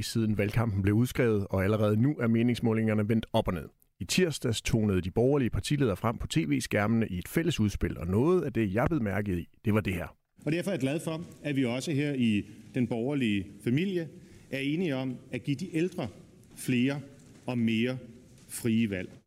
dage siden valgkampen blev udskrevet, og allerede nu er meningsmålingerne vendt op og ned. I tirsdags tonede de borgerlige partiledere frem på tv-skærmene i et fælles udspil, og noget af det, jeg blev mærket i, det var det her. Og derfor er jeg glad for, at vi også her i den borgerlige familie er enige om at give de ældre flere og mere frie valg.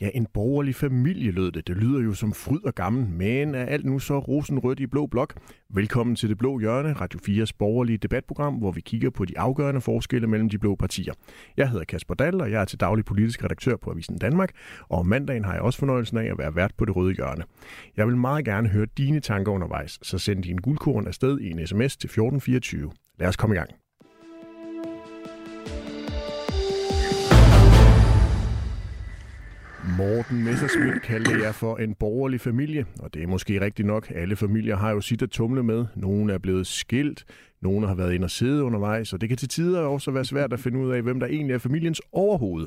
Ja, en borgerlig familie lød det. Det lyder jo som fryd og gammel, men er alt nu så rosenrødt i blå blok? Velkommen til Det Blå Hjørne, Radio 4's borgerlige debatprogram, hvor vi kigger på de afgørende forskelle mellem de blå partier. Jeg hedder Kasper Dahl, og jeg er til daglig politisk redaktør på Avisen Danmark, og om mandagen har jeg også fornøjelsen af at være vært på Det Røde Hjørne. Jeg vil meget gerne høre dine tanker undervejs, så send din guldkorn afsted i en sms til 1424. Lad os komme i gang. Morten Messerschmidt kaldte jer for en borgerlig familie, og det er måske rigtigt nok. Alle familier har jo sit at tumle med. Nogle er blevet skilt, nogle har været ind og sidde undervejs, og det kan til tider også være svært at finde ud af, hvem der egentlig er familiens overhoved.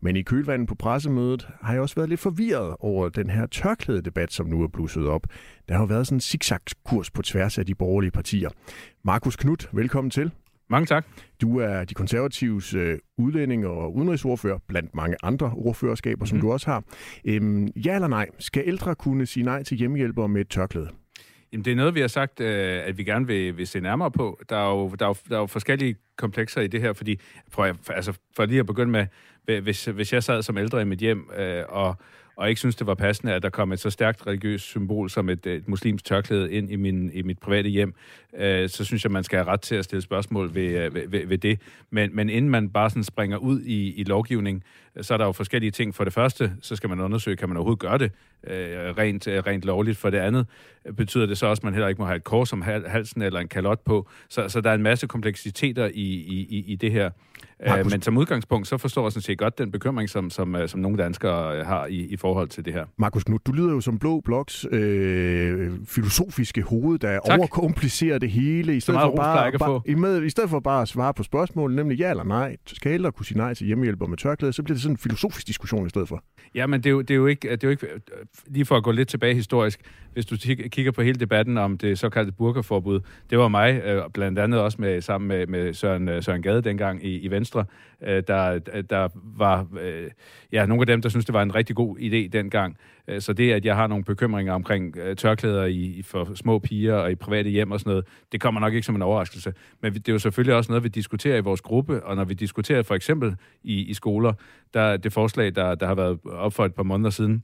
Men i kølvandet på pressemødet har jeg også været lidt forvirret over den her tørklædedebat, som nu er blusset op. Der har jo været sådan en zigzag-kurs på tværs af de borgerlige partier. Markus Knudt, velkommen til. Mange tak. Du er de konservatives øh, udlænding og udenrigsordfører, blandt mange andre ordførerskaber, som mm. du også har. Øhm, ja eller nej, skal ældre kunne sige nej til hjemmehjælper med et tørklæde? Jamen, det er noget, vi har sagt, øh, at vi gerne vil, vil se nærmere på. Der er, jo, der, er jo, der er jo forskellige komplekser i det her, fordi for, altså, for lige at begynde med, hvis, hvis jeg sad som ældre i mit hjem øh, og og ikke synes, det var passende, at der kom et så stærkt religiøst symbol som et, et muslimsk tørklæde ind i, min, i mit private hjem, øh, så synes jeg, man skal have ret til at stille spørgsmål ved, øh, ved, ved, ved det. Men, men inden man bare sådan springer ud i, i lovgivning, så er der jo forskellige ting. For det første, så skal man undersøge, kan man overhovedet gøre det øh, rent, øh, rent lovligt. For det andet betyder det så også, at man heller ikke må have et kors om halsen eller en kalot på. Så, så der er en masse kompleksiteter i, i, i det her. Markus. Men som udgangspunkt, så forstår jeg sådan set godt den bekymring, som, som, øh, som nogle danskere øh, har i, i forhold til det her. Markus Knudt, du lyder jo som Blå Bloks øh, filosofiske hoved, der tak. overkomplicerer det hele, i stedet, for bare, bare, i, med, i stedet for bare at svare på spørgsmålet, nemlig ja eller nej. Skal ældre kunne sige nej til hjemmehjælper med tørklæde, så bliver det sådan en filosofisk diskussion i stedet for. Ja, men det er jo, det er jo, ikke, det er jo ikke... Lige for at gå lidt tilbage historisk, hvis du kigger på hele debatten om det såkaldte burkaforbud, det var mig, øh, blandt andet også med, sammen med, med Søren, øh, Søren Gade dengang i, i Venstre, øh, der, der var ja, nogle af dem, der synes det var en rigtig god idé dengang. Øh, så det, at jeg har nogle bekymringer omkring øh, tørklæder i, for små piger og i private hjem og sådan noget, det kommer nok ikke som en overraskelse. Men det er jo selvfølgelig også noget, vi diskuterer i vores gruppe, og når vi diskuterer for eksempel i, i skoler, der det forslag, der, der har været op for et par måneder siden,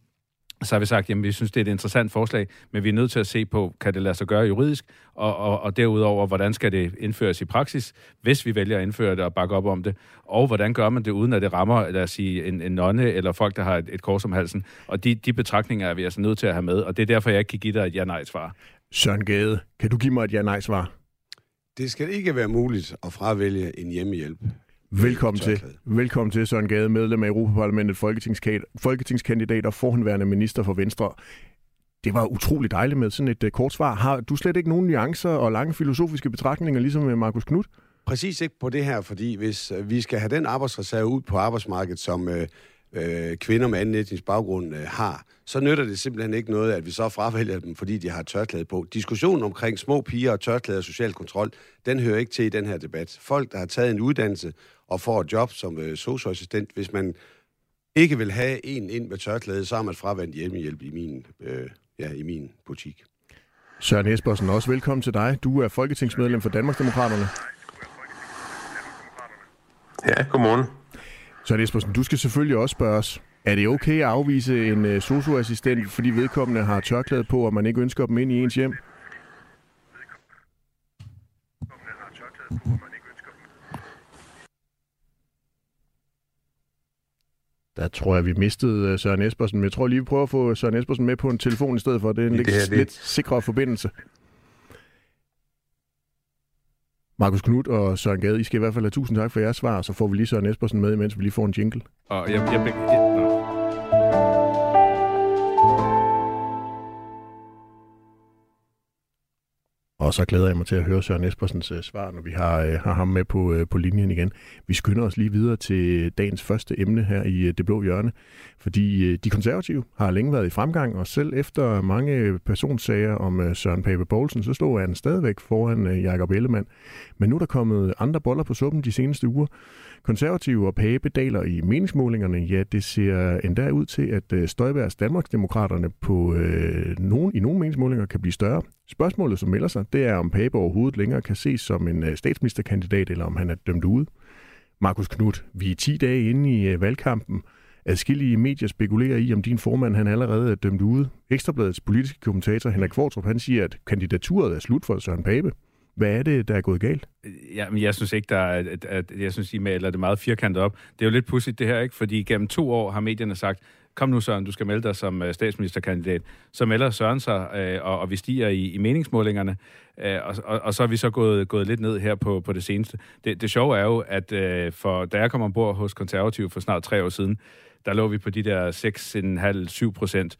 så har vi sagt, at vi synes, det er et interessant forslag, men vi er nødt til at se på, kan det lade sig gøre juridisk, og, og, og derudover, hvordan skal det indføres i praksis, hvis vi vælger at indføre det og bakke op om det, og hvordan gør man det, uden at det rammer, lad os sige, en, en nonne eller folk, der har et, et kors om halsen. Og de, de betragtninger er vi altså nødt til at have med, og det er derfor, jeg ikke kan give dig et ja-nej-svar. Søren Gade, kan du give mig et ja-nej-svar? Det skal ikke være muligt at fravælge en hjemmehjælp. Velkommen til. Velkommen til, Søren Gade, medlem af Europaparlamentet, folketingskandidat og forhenværende minister for Venstre. Det var utroligt dejligt med sådan et uh, kort svar. Har du slet ikke nogen nuancer og lange filosofiske betragtninger, ligesom med Markus Knudt? Præcis ikke på det her, fordi hvis uh, vi skal have den arbejdsreserve ud på arbejdsmarkedet, som uh, uh, kvinder med anden etnisk baggrund uh, har, så nytter det simpelthen ikke noget, at vi så fravælger dem, fordi de har tørklæde på. Diskussionen omkring små piger og tørklæde og social kontrol, den hører ikke til i den her debat. Folk, der har taget en uddannelse og får et job som øh, socioassistent, hvis man ikke vil have en ind med tørklæde, så har man fravendt hjemmehjælp i min, øh, ja, i min butik. Søren Espersen, også velkommen til dig. Du er folketingsmedlem for Danmarksdemokraterne. Ja, godmorgen. Søren Espersen, du skal selvfølgelig også spørge os. Er det okay at afvise en uh, socioassistent, fordi vedkommende har tørklæde på, og man ikke ønsker dem ind i ens hjem? Der tror jeg, vi mistede øh, Søren Espersen, men jeg tror lige, vi prøver at få Søren Espersen med på en telefon i stedet for. Det er en det lidt, det. lidt sikrere forbindelse. Markus Knudt og Søren Gade, I skal i hvert fald have tusind tak for jeres svar, så får vi lige Søren Espersen med, imens vi lige får en jingle. Og jeg, jeg, jeg, Og så glæder jeg mig til at høre Søren Espersens uh, svar, når vi har, uh, har ham med på, uh, på linjen igen. Vi skynder os lige videre til dagens første emne her i uh, Det Blå Hjørne, fordi uh, de konservative har længe været i fremgang, og selv efter mange personsager om uh, Søren Pape Poulsen, så stod han stadigvæk foran uh, Jakob Ellemann. Men nu er der kommet andre boller på suppen de seneste uger. Konservative og Pape daler i meningsmålingerne. Ja, det ser endda ud til, at øh, Støjbergs Danmarksdemokraterne på øh, nogen, i nogle meningsmålinger kan blive større. Spørgsmålet, som melder sig, det er, om Pape overhovedet længere kan ses som en øh, statsministerkandidat, eller om han er dømt ude. Markus Knudt, vi er 10 dage inde i øh, valgkampen. Adskillige medier spekulerer i, om din formand han allerede er dømt ude. Ekstrabladets politiske kommentator Henrik Kvartrup, han siger, at kandidaturet er slut for Søren Pape. Hvad er det, der er gået galt? Øh, ja, men jeg synes ikke, der er, at, at, jeg synes, I maler det meget firkantet op. Det er jo lidt pudsigt det her, ikke? Fordi gennem to år har medierne sagt, kom nu Søren, du skal melde dig som øh, statsministerkandidat. Så melder Søren sig, øh, og, og vi stiger i, i meningsmålingerne, øh, og, og, og så er vi så gået, gået lidt ned her på, på det seneste. Det, det sjove er jo, at øh, for, da jeg kom ombord hos Konservativ for snart tre år siden, der lå vi på de der 6,5-7 procent.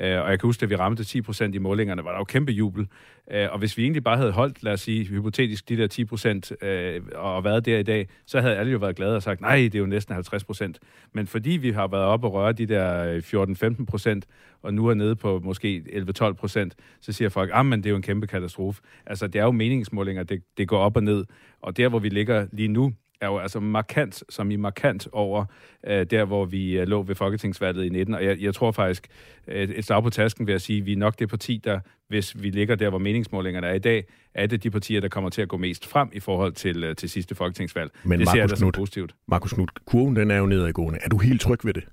Øh, og jeg kan huske, at vi ramte 10 procent i målingerne, var der jo kæmpe jubel. Øh, og hvis vi egentlig bare havde holdt, lad os sige, hypotetisk de der 10 procent øh, og været der i dag, så havde alle jo været glade og sagt, nej, det er jo næsten 50 procent. Men fordi vi har været oppe og røre de der øh, 14-15 procent, og nu er nede på måske 11-12 procent, så siger folk, ah, men det er jo en kæmpe katastrofe. Altså, det er jo meningsmålinger, det, det går op og ned. Og der, hvor vi ligger lige nu, er jo altså markant, som i markant over øh, der, hvor vi øh, lå ved Folketingsvalget i 19. Og jeg, jeg tror faktisk, et, et slag på tasken vil jeg sige, vi er nok det parti, der, hvis vi ligger der, hvor meningsmålingerne er i dag, er det de partier, der kommer til at gå mest frem i forhold til, øh, til sidste folketingsvalg. Men det ser jeg da som positivt. Markus Knudt, kurven den er jo nedadgående. Er du helt tryg ved det?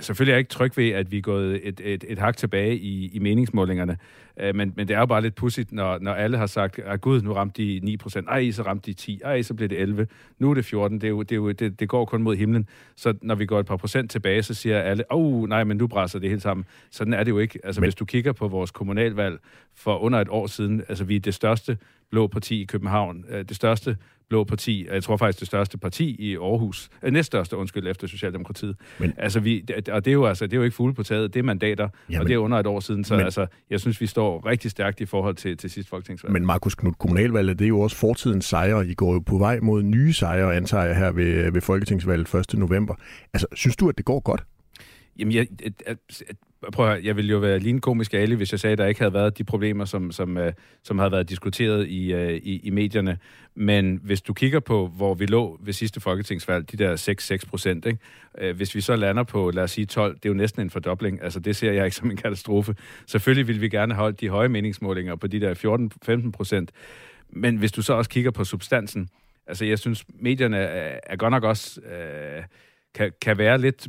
Selvfølgelig er jeg ikke tryg ved, at vi er gået et, et, et hak tilbage i, i meningsmålingerne, uh, men, men det er jo bare lidt pudsigt, når, når alle har sagt, at gud, nu ramte de 9 procent, ej, så ramte de 10, ej, så blev det 11, nu er det 14, det, er jo, det, er jo, det, det går kun mod himlen. Så når vi går et par procent tilbage, så siger alle, åh, oh, nej, men nu brænder det hele sammen. Sådan er det jo ikke. Altså, men... hvis du kigger på vores kommunalvalg for under et år siden, altså vi er det største blå parti i København, uh, det største blå parti, jeg tror faktisk det største parti i Aarhus, øh, næststørste, undskyld, efter Socialdemokratiet. Men, altså, vi, og det er jo altså, det er jo ikke fugle på taget, det er mandater, jamen, og det er under et år siden, så men, altså, jeg synes, vi står rigtig stærkt i forhold til, til sidste folketingsvalg. Men Markus Knud, kommunalvalget, det er jo også fortidens sejre. I går jo på vej mod nye sejre, antager jeg, her ved, ved folketingsvalget 1. november. Altså, synes du, at det går godt? Jamen, jeg, at, at, prøv at, jeg ville jo være lige en komisk ali, hvis jeg sagde, at der ikke havde været de problemer, som, som, øh, som havde været diskuteret i, øh, i, i medierne. Men hvis du kigger på, hvor vi lå ved sidste folketingsvalg, de der 6-6 procent, uh, hvis vi så lander på, lad os sige 12, det er jo næsten en fordobling. Altså, det ser jeg ikke som en katastrofe. Selvfølgelig vil vi gerne holde de høje meningsmålinger på de der 14-15 procent. Men hvis du så også kigger på substansen, altså jeg synes, medierne er, er godt nok også... Øh, kan, kan være lidt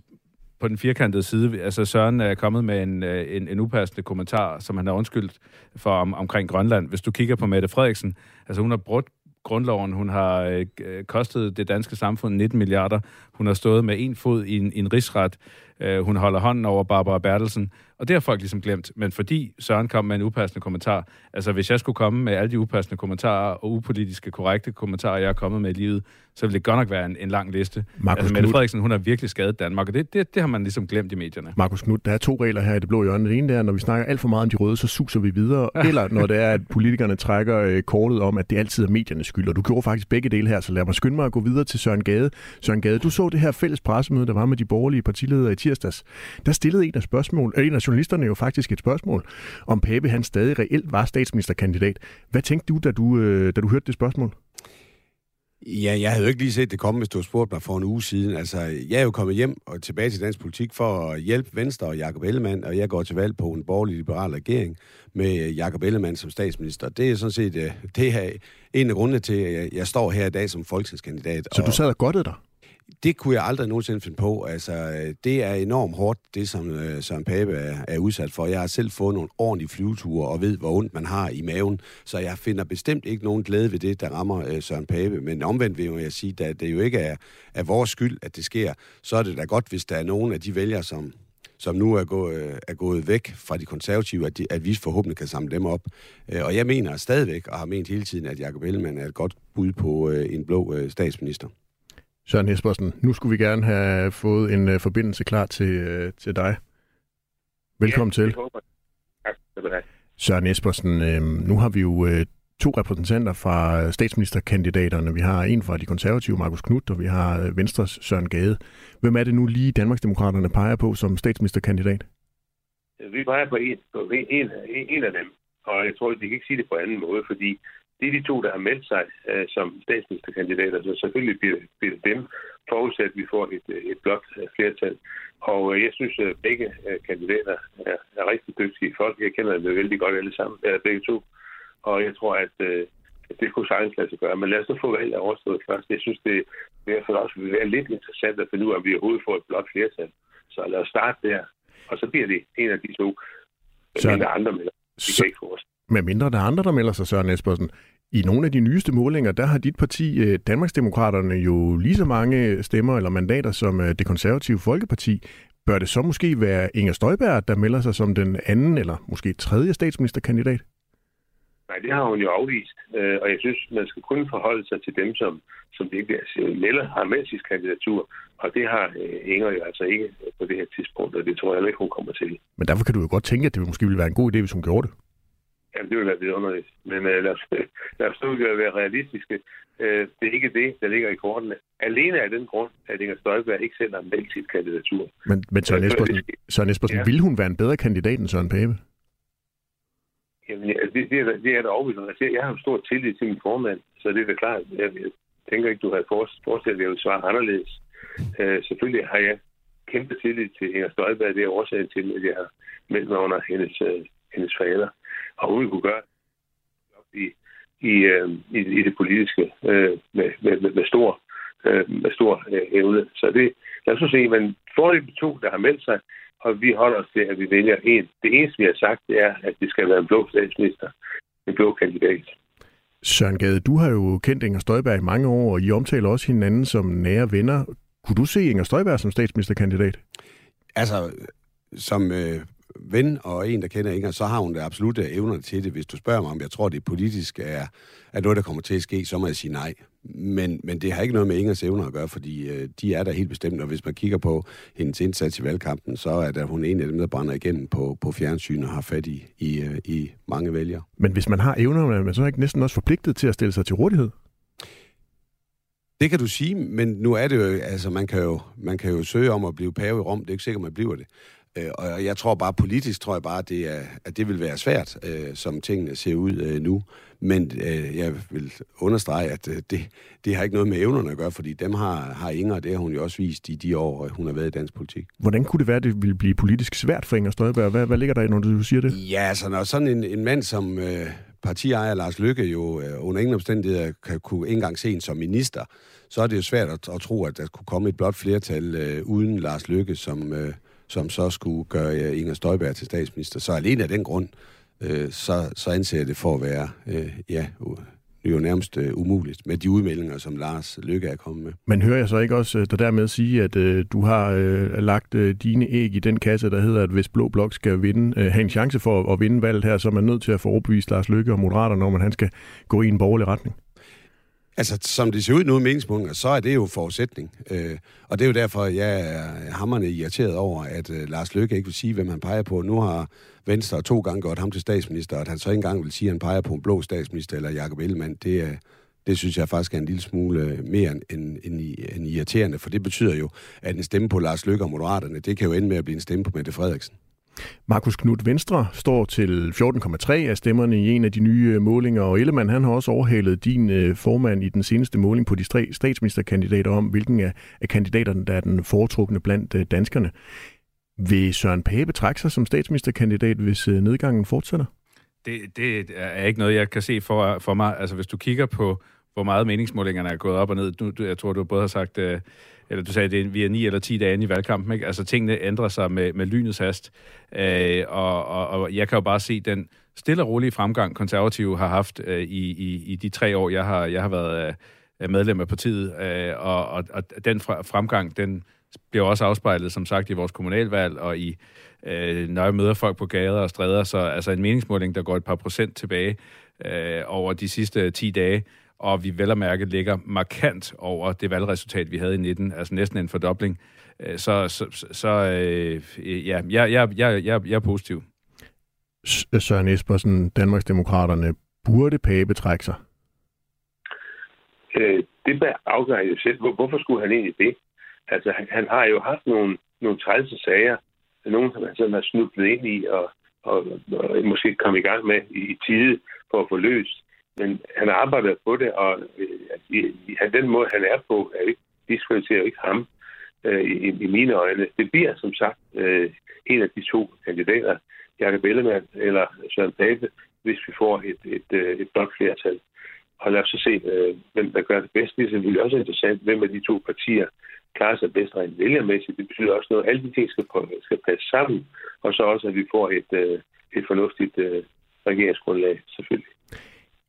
på den firkantede side. Altså Søren er kommet med en, øh, en, en upassende kommentar, som han har undskyldt for om, omkring Grønland. Hvis du kigger på Mette Frederiksen, altså hun har brugt grundloven. Hun har øh, øh, kostet det danske samfund 19 milliarder. Hun har stået med en fod i en, i en rigsret. Øh, hun holder hånden over Barbara Bertelsen. Og det har folk ligesom glemt. Men fordi Søren kom med en upassende kommentar, altså hvis jeg skulle komme med alle de upassende kommentarer og upolitiske korrekte kommentarer, jeg har kommet med i livet, så ville det godt nok være en, en lang liste. Markus altså, Mette Frederiksen, hun har virkelig skadet Danmark, og det, det, det har man ligesom glemt i medierne. Markus Knudt, der er to regler her i det blå hjørne. Det ene er, når vi snakker alt for meget om de røde, så suser vi videre. Eller når det er, at politikerne trækker øh, kortet om, at det altid er mediernes skyld. Og du gjorde faktisk begge dele her, så lad mig skynde mig at gå videre til Søren Gade. Søren Gade, du så det her fælles pressemøde, der var med de borgerlige partiledere i tirsdags. Der stillede en af, spørgsmål, en af journalisterne jo faktisk et spørgsmål, om Pape han stadig reelt var statsministerkandidat. Hvad tænkte du, da du, øh, da du hørte det spørgsmål? Ja, jeg havde jo ikke lige set det komme, hvis du havde spurgt mig for en uge siden. Altså, jeg er jo kommet hjem og tilbage til dansk politik for at hjælpe Venstre og Jakob Ellemann, og jeg går til valg på en borgerlig liberal regering med Jakob Ellemann som statsminister. Det er sådan set øh, det er en af grundene til, at jeg står her i dag som folketingskandidat. Så du sad og godtede dig? Det kunne jeg aldrig nogensinde finde på. Altså, øh, det er enormt hårdt, det som øh, Søren Pape er, er udsat for. Jeg har selv fået nogle ordentlige flyveture og ved, hvor ondt man har i maven. Så jeg finder bestemt ikke nogen glæde ved det, der rammer øh, Søren Pape. Men omvendt vil jeg sige, at det jo ikke er, er vores skyld, at det sker. Så er det da godt, hvis der er nogen af de vælgere, som, som nu er gået, øh, er gået væk fra de konservative, at, de, at vi forhåbentlig kan samle dem op. Øh, og jeg mener stadigvæk, og har ment hele tiden, at Jacob Ellemann er et godt bud på en blå statsminister. Søren Espersen, nu skulle vi gerne have fået en uh, forbindelse klar til, uh, til dig. Velkommen ja, til. Tak, Søren Espersen, uh, nu har vi jo uh, to repræsentanter fra statsministerkandidaterne. Vi har en fra de konservative, Markus Knudt, og vi har Venstres Søren Gade. Hvem er det nu lige Danmarksdemokraterne peger på som statsministerkandidat? Vi peger på en, på en, en, en af dem, og jeg tror, de kan ikke sige det på anden måde, fordi det er de to, der har meldt sig uh, som statsministerkandidater, så selvfølgelig bliver, bliver det dem, forudsat at vi får et, et blot flertal. Og uh, jeg synes, at begge uh, kandidater er, er rigtig dygtige folk. Jeg kender dem vældig godt alle sammen, uh, begge to. Og jeg tror, at, at det kunne sagtens lade sig gøre. Men lad os nu få valget overstået først. Jeg synes, det i hvert fald også vil være lidt interessant at finde ud af, om vi overhovedet får et blot flertal. Så lad os starte der. Og så bliver det en af de to, der andre melder. Vi kan ikke få os. Med mindre der er andre, der melder sig, Søren Espersen. I nogle af de nyeste målinger, der har dit parti, Danmarksdemokraterne, jo lige så mange stemmer eller mandater som det konservative Folkeparti. Bør det så måske være Inger Støjberg, der melder sig som den anden eller måske tredje statsministerkandidat? Nej, det har hun jo afvist, og jeg synes, man skal kun forholde sig til dem, som, som ikke melder, har meldt sit kandidatur, og det har Inger jo altså ikke på det her tidspunkt, og det tror jeg heller ikke, hun kommer til. Men derfor kan du jo godt tænke, at det måske ville være en god idé, hvis hun gjorde det. Jamen, det vil være vidunderligt. Men uh, lad, os, lad os nu være realistiske. Uh, det er ikke det, der ligger i kortene. Alene af den grund, at Inger Støjberg ikke selv har meldt sit kandidatur. Men, men Søren Espersen, Søren Espersen ja. vil hun være en bedre kandidat end Søren Pape? Jamen, ja, det, det, er, det er der overbevist. Altså, jeg har stor tillid til min formand, så det er da klart. Jeg, jeg tænker ikke, du har forestillet, at jeg vil svare anderledes. Uh, selvfølgelig har jeg kæmpe tillid til Inger Støjberg. Det er årsagen til, at jeg har meldt mig under hendes, uh, hendes fader og hun kunne gøre i, i, øh, i, i det politiske øh, med, med, med, med stor, øh, med stor øh, evne. Så det, lad os se, men foreløbig to, der har meldt sig, og vi holder os til, at vi vælger en. Det eneste, vi har sagt, det er, at det skal være en blå statsminister, en blå kandidat. Søren Gade, du har jo kendt Inger Støjberg i mange år, og I omtaler også hinanden som nære venner. Kunne du se Inger Støjberg som statsministerkandidat? Altså, som øh, ven og en, der kender Inger, så har hun det absolut evner til det. Hvis du spørger mig, om jeg tror, det politisk er, er noget, der kommer til at ske, så må jeg sige nej. Men, men det har ikke noget med Ingers evner at gøre, fordi øh, de er der helt bestemt, og hvis man kigger på hendes indsats i valgkampen, så er der hun en af dem, der brænder igennem på, på fjernsyn og har fat i, i, øh, i mange vælgere. Men hvis man har evner, er man så ikke næsten også forpligtet til at stille sig til rådighed? Det kan du sige, men nu er det jo, altså man kan jo, man kan jo søge om at blive pave i Rom, det er ikke sikkert, man bliver det. Øh, og jeg tror bare, politisk tror jeg bare, at det, er, at det vil være svært, øh, som tingene ser ud øh, nu. Men øh, jeg vil understrege, at øh, det, det har ikke noget med evnerne at gøre, fordi dem har, har Inger, og det har hun jo også vist i de år, hun har været i dansk politik. Hvordan kunne det være, at det ville blive politisk svært for Inger Støjberg? Hvad, hvad ligger der i, når du siger det? Ja, altså når sådan en, en mand som øh, partiejer Lars Lykke jo øh, under ingen omstændigheder kan kunne ikke engang se en som minister, så er det jo svært at, at tro, at der kunne komme et blot flertal øh, uden Lars Lykke som... Øh, som så skulle gøre Inger Støjberg til statsminister. Så alene af den grund, øh, så, så anser jeg det for at være, øh, ja, jo nærmest øh, umuligt med de udmeldinger, som Lars Lykke er kommet med. Men hører jeg så ikke også øh, der dermed sige, at øh, du har øh, lagt øh, dine æg i den kasse, der hedder, at hvis Blå Blok skal vinde, øh, have en chance for at, at vinde valget her, så er man nødt til at få overbevist Lars Lykke og Moderaterne om, at han skal gå i en borgerlig retning? Altså, som det ser ud nu i meningsmålinger, så er det jo forudsætning. Øh, og det er jo derfor, jeg er hammerne irriteret over, at øh, Lars Løkke ikke vil sige, hvem han peger på. Nu har Venstre to gange gjort ham til statsminister, og at han så ikke engang vil sige, at han peger på en blå statsminister eller Jacob Ellemann, det, øh, det synes jeg faktisk er en lille smule øh, mere end, end, end, end irriterende, for det betyder jo, at en stemme på Lars Løkke og Moderaterne, det kan jo ende med at blive en stemme på Mette Frederiksen. Markus Knudt Venstre står til 14,3 af stemmerne i en af de nye målinger, og Ellemann han har også overhalet din øh, formand i den seneste måling på de tre statsministerkandidater om, hvilken af, kandidaterne, der er den foretrukne blandt øh, danskerne. Vil Søren Pape trække sig som statsministerkandidat, hvis øh, nedgangen fortsætter? Det, det er ikke noget, jeg kan se for, for mig. Altså, hvis du kigger på, hvor meget meningsmålingerne er gået op og ned. Du, jeg tror, du både har sagt, øh, eller du sagde, det, vi er ni eller ti dage inde i valgkampen. Ikke? Altså, tingene ændrer sig med, med lynets hast. Øh, og, og, og jeg kan jo bare se den stille og rolige fremgang, konservative har haft øh, i, i, i de tre år, jeg har, jeg har været øh, medlem af partiet. Øh, og, og, og den fremgang, den bliver også afspejlet, som sagt, i vores kommunalvalg og i øh, når jeg møder folk på gader og stræder. Så altså en meningsmåling, der går et par procent tilbage øh, over de sidste 10 dage, og vi vel og mærke ligger markant over det valgresultat, vi havde i 19, altså næsten en fordobling. Øh, så, så, så øh, ja, jeg, jeg, jeg, jeg, jeg er positiv. Søren Espersen, Danmarksdemokraterne, Burde Pape trække sig? Øh, det bør afgøre jo selv. Hvorfor skulle han egentlig det? Altså, han, han har jo haft nogle, nogle trælse sager, nogen, som han sådan har snublet ind i og, og, og måske komme i gang med i, i tide for at få løst. Men han arbejder på det, og øh, i, den måde, han er på, er ikke, diskvalificerer ikke ham øh, i, i mine øjne. Det bliver som sagt øh, en af de to kandidater, Jakob Ellemann eller Søren Pape, hvis vi får et, et, øh, et, et blot flertal. Og lad os så se, øh, hvem der gør det bedst. Det er selvfølgelig også interessant, hvem af de to partier klarer sig bedst rent vælgermæssigt. Det betyder også noget, at alle de ting skal, skal passe sammen, og så også, at vi får et, øh, et fornuftigt øh, regeringsgrundlag, selvfølgelig.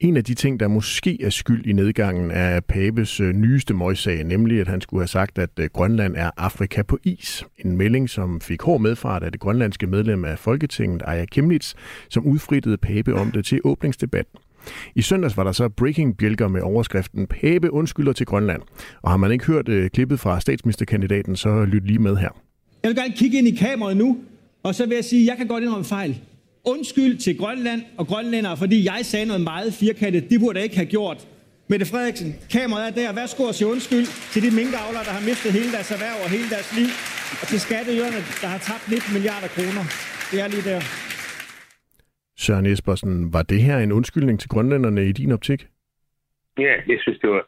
En af de ting, der måske er skyld i nedgangen er Pabes øh, nyeste møgssag, nemlig at han skulle have sagt, at øh, Grønland er Afrika på is. En melding, som fik hård medfart af det grønlandske medlem af Folketinget, Aya Kimnitz, som udfrittede Pape om det til åbningsdebatten. I søndags var der så breaking bjælker med overskriften Pape undskylder til Grønland. Og har man ikke hørt uh, klippet fra statsministerkandidaten, så lyt lige med her. Jeg vil gerne kigge ind i kameraet nu, og så vil jeg sige, at jeg kan godt indrømme fejl. Undskyld til Grønland og grønlændere, fordi jeg sagde noget meget firkantet. De burde ikke have gjort. Mette Frederiksen, kameraet er der. Værsgo og sige undskyld til de minkavlere, der har mistet hele deres erhverv og hele deres liv. Og til skatteyderne, der har tabt 19 milliarder kroner. Det er lige der. Søren Espersen, var det her en undskyldning til grønlænderne i din optik? Ja, jeg synes, det var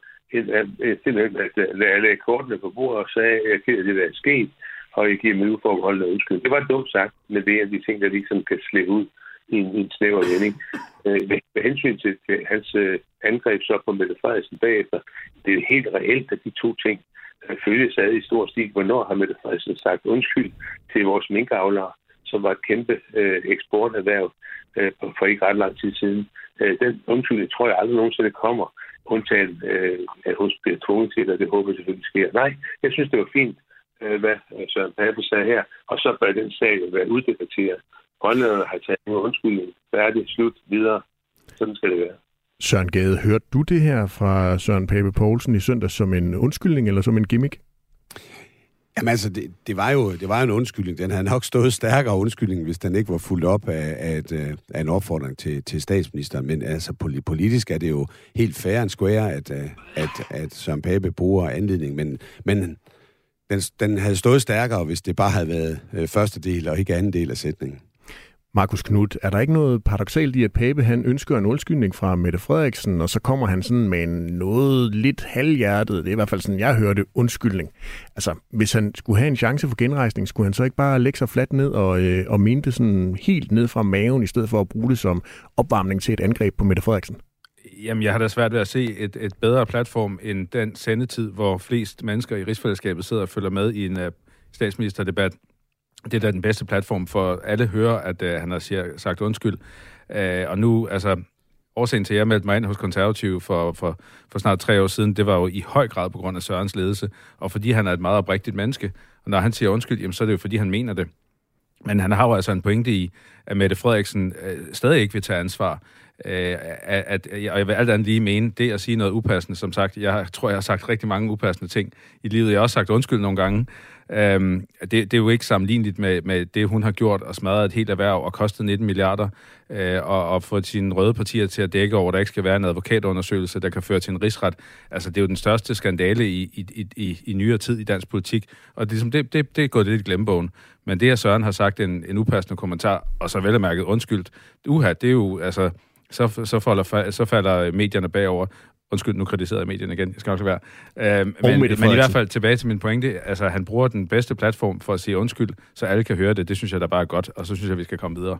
simpelthen, at jeg lagde kortene på bordet og sagde, at jeg det der er sket, og jeg giver mig uforbeholdende undskyld. Det var dumt sagt, men det er de ting, der ligesom kan slippe ud i en, i en snæver vending. Øh, med, med hensyn til, til hans øh, angreb så på Mette Frederiksen bagefter, det er helt reelt, at de to ting øh, følges ad i stor stil. Hvornår har Mette Frederiksen sagt undskyld til vores minkavlere, som var et kæmpe øh, eksporterhverv øh, for ikke ret lang tid siden. Øh, den undskyldning tror jeg aldrig nogensinde kommer, undtagen øh, at hun bliver tvunget til det, og det håber jeg selvfølgelig sker. Nej, jeg synes, det var fint, øh, hvad Søren Pape sagde her, og så bør den sag være uddebatteret. Grønlanderne har taget en undskyldning, færdig, slut, videre. Sådan skal det være. Søren Gade, hørte du det her fra Søren Pape Poulsen i søndag som en undskyldning eller som en gimmick? Jamen altså, det, det, var jo det var en undskyldning. Den havde nok stået stærkere undskyldning, hvis den ikke var fuldt op af, af, et, øh, af en opfordring til, til statsministeren. Men altså, politisk er det jo helt fair and square, at, øh, at, at Søren Pape bruger anledning. Men, men den, den havde stået stærkere, hvis det bare havde været øh, første del og ikke anden del af sætningen. Markus Knudt, er der ikke noget paradoxalt i, at Pape han ønsker en undskyldning fra Mette Frederiksen, og så kommer han sådan med en noget lidt halvhjertet, det er i hvert fald sådan, jeg hørte, undskyldning. Altså, hvis han skulle have en chance for genrejsning, skulle han så ikke bare lægge sig fladt ned og, øh, og mene det sådan helt ned fra maven, i stedet for at bruge det som opvarmning til et angreb på Mette Frederiksen? Jamen, jeg har da svært ved at se et, et bedre platform end den sendetid, hvor flest mennesker i rigsfællesskabet sidder og følger med i en uh, statsministerdebat det er da den bedste platform for alle hører, at uh, han har siger, sagt undskyld. Uh, og nu, altså, årsagen til, at jeg meldte mig ind hos Konservative for, for, for snart tre år siden, det var jo i høj grad på grund af Sørens ledelse, og fordi han er et meget oprigtigt menneske. Og når han siger undskyld, jamen, så er det jo fordi, han mener det. Men han har jo altså en pointe i, at Mette Frederiksen øh, stadig ikke vil tage ansvar. Øh, at, at, og jeg vil alt andet lige mene, det at sige noget upassende, som sagt, jeg tror, jeg har sagt rigtig mange upassende ting i livet. Jeg har også sagt undskyld nogle gange. Øhm, det, det er jo ikke sammenligneligt med, med det, hun har gjort og smadret et helt erhverv og kostet 19 milliarder øh, og, og fået sine røde partier til at dække over, at der ikke skal være en advokatundersøgelse, der kan føre til en rigsret. Altså, det er jo den største skandale i, i, i, i nyere tid i dansk politik, og det, det, det, det er gået lidt i glemmebogen. Men det, at Søren har sagt en, en upassende kommentar, og så vel mærket undskyldt, uha, det er jo, altså, så, så, falder, så falder medierne bagover. Undskyld, nu kritiserede jeg medierne igen. Jeg skal nok lade være. Uh, men, men i hvert fald tilbage til min pointe. Altså, han bruger den bedste platform for at sige undskyld, så alle kan høre det. Det synes jeg da bare er godt, og så synes jeg, vi skal komme videre.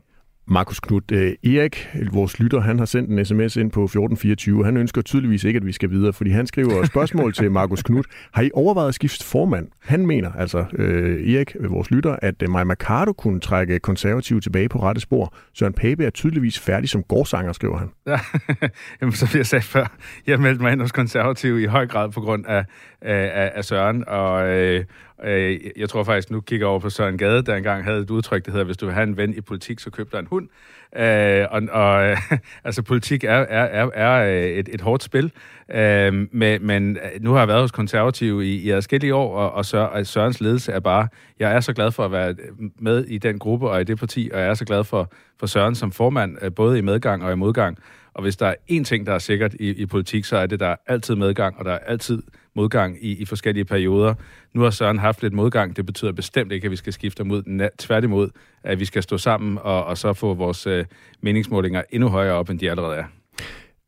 Markus Knud øh, Erik, vores lytter, han har sendt en sms ind på 1424. Han ønsker tydeligvis ikke, at vi skal videre, fordi han skriver spørgsmål til Markus Knud. Har I overvejet at skifte formand? Han mener, altså øh, Erik, øh, vores lytter, at øh, Maja Mercado kunne trække konservativ tilbage på rette spor. Søren Pape er tydeligvis færdig som gårdsanger, skriver han. Ja, Jamen, som jeg sagde før, jeg meldte mig ind hos konservativ i høj grad på grund af, af, af Søren, og, øh, Øh, jeg tror faktisk, nu kigger over på Søren Gade, der engang havde et udtryk, der hedder, hvis du vil have en ven i politik, så køb dig en hund. Øh, og, og altså, politik er, er, er, er øh, et, et hårdt spil, øh, men, men nu har jeg været hos konservative i, i adskillige år, og, og Sørens ledelse er bare, jeg er så glad for at være øh, med i den gruppe og i det parti, og jeg er så glad for, for Søren som formand, både i medgang og i modgang. Og hvis der er én ting, der er sikkert i, i politik, så er det, der er altid medgang, og der er altid modgang i, i forskellige perioder. Nu har Søren haft lidt modgang. Det betyder bestemt ikke, at vi skal skifte mod. Tværtimod, at vi skal stå sammen og, og så få vores øh, meningsmålinger endnu højere op, end de allerede er.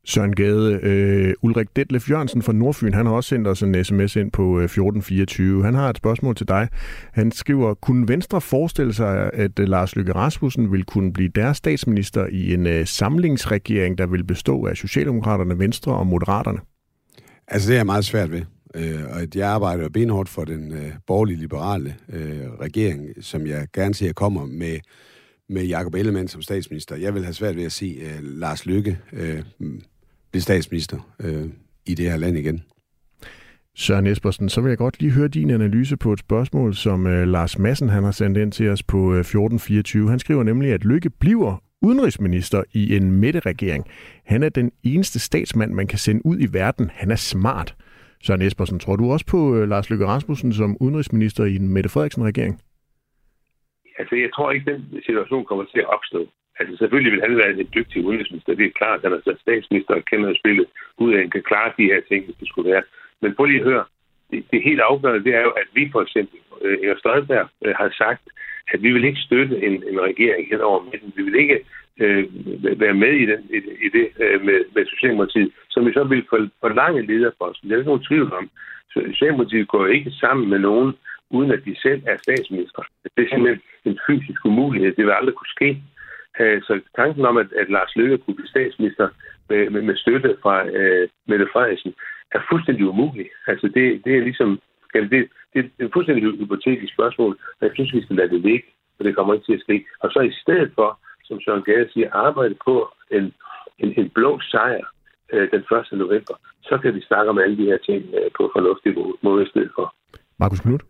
Søren Gade, øh, Ulrik Detlef Jørgensen fra Nordfyn, han har også sendt os en sms ind på 1424. Øh, han har et spørgsmål til dig. Han skriver, kunne Venstre forestille sig, at øh, Lars Løkke Rasmussen vil kunne blive deres statsminister i en uh, samlingsregering, der vil bestå af Socialdemokraterne, Venstre og Moderaterne? Altså, det er meget svært ved. Øh, og jeg arbejder jo benhårdt for den øh, borgerlige liberale øh, regering, som jeg gerne ser kommer med, med Jacob Ellemann som statsminister. Jeg vil have svært ved at se øh, Lars Lykke øh, blive statsminister øh, i det her land igen. Søren Espersen, så vil jeg godt lige høre din analyse på et spørgsmål, som øh, Lars Massen han har sendt ind til os på øh, 1424. Han skriver nemlig, at Lykke bliver udenrigsminister i en midterregering. Han er den eneste statsmand, man kan sende ud i verden. Han er smart. Søren Espersen, tror du også på øh, Lars Løkke Rasmussen som udenrigsminister i en Mette Frederiksen-regering? Altså, jeg tror ikke, den situation kommer til at opstå. Altså, selvfølgelig vil han være en dygtig udenrigsminister. Det er klart, at han er statsminister og kender spillet ud af, kan klare de her ting, hvis det skulle være. Men prøv lige at høre. Det, det helt afgørende, det er jo, at vi for eksempel, øh, Inger Støjberg, øh, har sagt, at vi vil ikke støtte en, en regering hen over midten. Vi vil ikke øh, være med i, den, i, i det øh, med, med Socialdemokratiet, som vi så vil forlange lederposten. Det er ikke nogen tvivl om. Socialdemokratiet går ikke sammen med nogen, uden at de selv er statsminister. Det er simpelthen en fysisk umulighed. Det vil aldrig kunne ske. Øh, så tanken om, at, at Lars Løkke kunne blive statsminister med, med, med støtte fra øh, Mette Frederiksen, er fuldstændig umulig. Altså det, det er ligesom, det, det, det er et fuldstændig hypotetisk spørgsmål, og jeg synes, vi skal lade det ligge, for det kommer ikke til at ske. Og så i stedet for, som Søren Gade siger, arbejde på en, en, en blå sejr øh, den 1. november, så kan vi snakke om alle de her ting øh, på fornuftig måde i stedet for. Markus Knudt?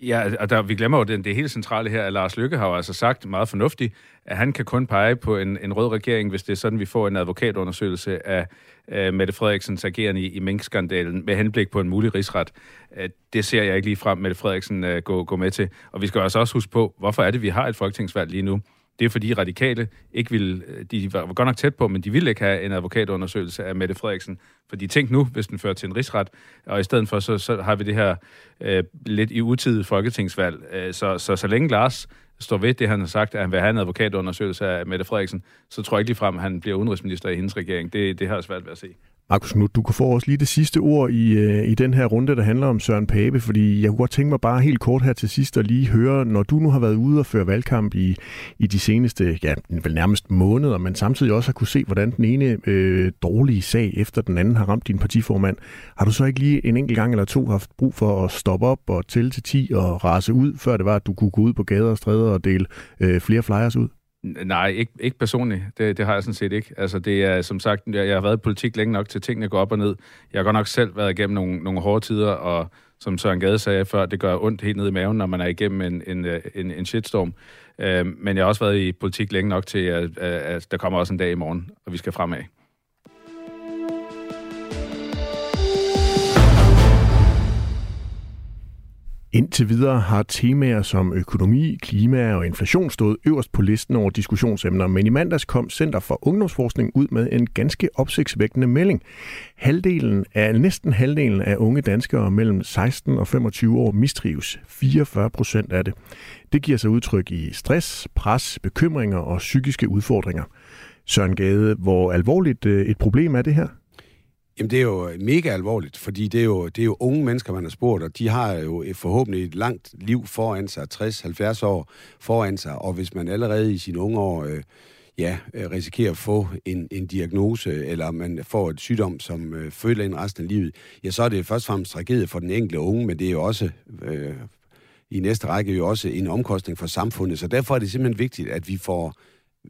Ja, og der, vi glemmer jo det, det helt centrale her, at Lars Lykke har jo altså sagt meget fornuftigt, at han kan kun pege på en, en rød regering, hvis det er sådan, vi får en advokatundersøgelse af uh, Mette Frederiksens agerende i, i minkskandalen med henblik på en mulig rigsret. Uh, det ser jeg ikke lige frem, Mette Frederiksen uh, gå, gå med til. Og vi skal altså også huske på, hvorfor er det, vi har et folketingsvalg lige nu? Det er fordi radikale ikke ville, øh, de var godt nok tæt på, men de ville ikke have en advokatundersøgelse af Mette Frederiksen. Fordi tænk nu, hvis den fører til en rigsret, og i stedet for, så, så har vi det her øh, lidt i utidigt folketingsvalg. Øh, så, så så længe Lars står ved det, han har sagt, at han vil have en advokatundersøgelse af Mette Frederiksen, så tror jeg ikke ligefrem, at han bliver udenrigsminister i hendes regering. Det, det har jeg svært ved at se. Markus nu du kan få os lige det sidste ord i, øh, i den her runde, der handler om Søren Pape, fordi jeg kunne godt tænke mig bare helt kort her til sidst at lige høre, når du nu har været ude og føre valgkamp i, i de seneste, ja, vel nærmest måneder, men samtidig også har kunne se, hvordan den ene øh, dårlige sag efter den anden har ramt din partiformand. Har du så ikke lige en enkelt gang eller to haft brug for at stoppe op og tælle til 10 og rase ud, før det var, at du kunne gå ud på gader og stræder og dele øh, flere flyers ud? Nej, ikke, ikke personligt. Det, det har jeg sådan set ikke. Altså, det er som sagt, jeg, jeg har været i politik længe nok til tingene går op og ned. Jeg har godt nok selv været igennem nogle, nogle hårde tider, og som Søren Gade sagde før, det gør ondt helt ned i maven, når man er igennem en, en, øh, en, en shitstorm. Øh, men jeg har også været i politik længe nok til, at, at der kommer også en dag i morgen, og vi skal fremad. Indtil videre har temaer som økonomi, klima og inflation stået øverst på listen over diskussionsemner, men i mandags kom Center for Ungdomsforskning ud med en ganske opsigtsvækkende melding. Halvdelen af, næsten halvdelen af unge danskere mellem 16 og 25 år mistrives. 44 procent af det. Det giver sig udtryk i stress, pres, bekymringer og psykiske udfordringer. Søren Gade, hvor alvorligt øh, et problem er det her? Jamen, det er jo øh, mega alvorligt, fordi det er, jo, det er jo unge mennesker, man har spurgt, og de har jo øh, forhåbentlig et langt liv foran sig, 60-70 år foran sig, og hvis man allerede i sine unge år øh, ja, øh, risikerer at få en, en diagnose, eller man får et sygdom, som øh, føler ind resten af livet, ja, så er det først og fremmest tragedie for den enkelte unge, men det er jo også øh, i næste række jo også en omkostning for samfundet, så derfor er det simpelthen vigtigt, at vi får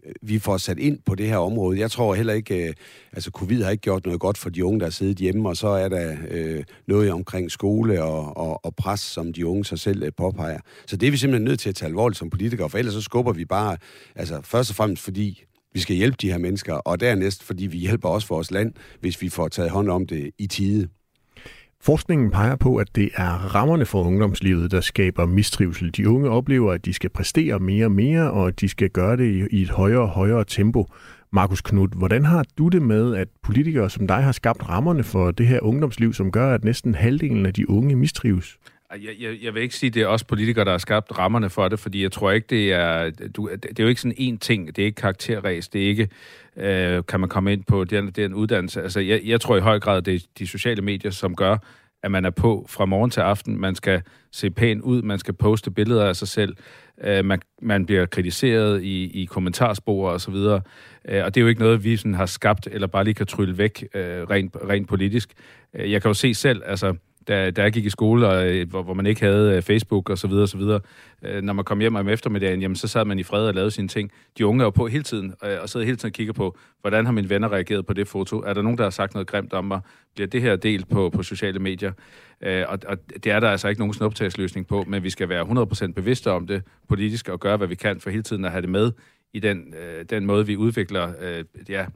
Øh, vi får sat ind på det her område. Jeg tror heller ikke, øh, altså covid har ikke gjort noget godt for de unge, der har siddet hjemme, og så er der øh, noget omkring skole og, og, og pres, som de unge sig selv øh, påpeger. Så det er vi simpelthen nødt til at tage alvorligt som politikere, for ellers så skubber vi bare, altså først og fremmest fordi vi skal hjælpe de her mennesker, og dernæst fordi vi hjælper også vores land, hvis vi får taget hånd om det i tide. Forskningen peger på, at det er rammerne for ungdomslivet, der skaber mistrivsel. De unge oplever, at de skal præstere mere og mere, og at de skal gøre det i et højere og højere tempo. Markus Knud, hvordan har du det med, at politikere som dig har skabt rammerne for det her ungdomsliv, som gør, at næsten halvdelen af de unge mistrives? Jeg, jeg, jeg vil ikke sige, at det er os politikere, der har skabt rammerne for det, fordi jeg tror ikke, det er... Du, det er jo ikke sådan én ting. Det er ikke karakterræs. Det er ikke, øh, kan man komme ind på den, den uddannelse. Altså, jeg, jeg tror i høj grad, det er de sociale medier, som gør, at man er på fra morgen til aften. Man skal se pæn ud, man skal poste billeder af sig selv. Øh, man, man bliver kritiseret i, i kommentarspor og så videre. Øh, og det er jo ikke noget, vi sådan har skabt, eller bare lige kan trylle væk øh, rent, rent politisk. Øh, jeg kan jo se selv, altså da, da jeg gik i skole, og, øh, hvor, hvor man ikke havde øh, Facebook og så videre, og så videre. Øh, når man kom hjem om eftermiddagen, jamen, så sad man i fred og lavede sine ting. De unge er jo på hele tiden, øh, og sidder hele tiden og kigger på, hvordan har mine venner reageret på det foto? Er der nogen, der har sagt noget grimt om mig? Bliver det her delt på, på sociale medier? Og, og det er der altså ikke nogen snuptagsløsning på, men vi skal være 100% bevidste om det politisk og gøre, hvad vi kan for hele tiden at have det med i den, den måde, vi udvikler ja,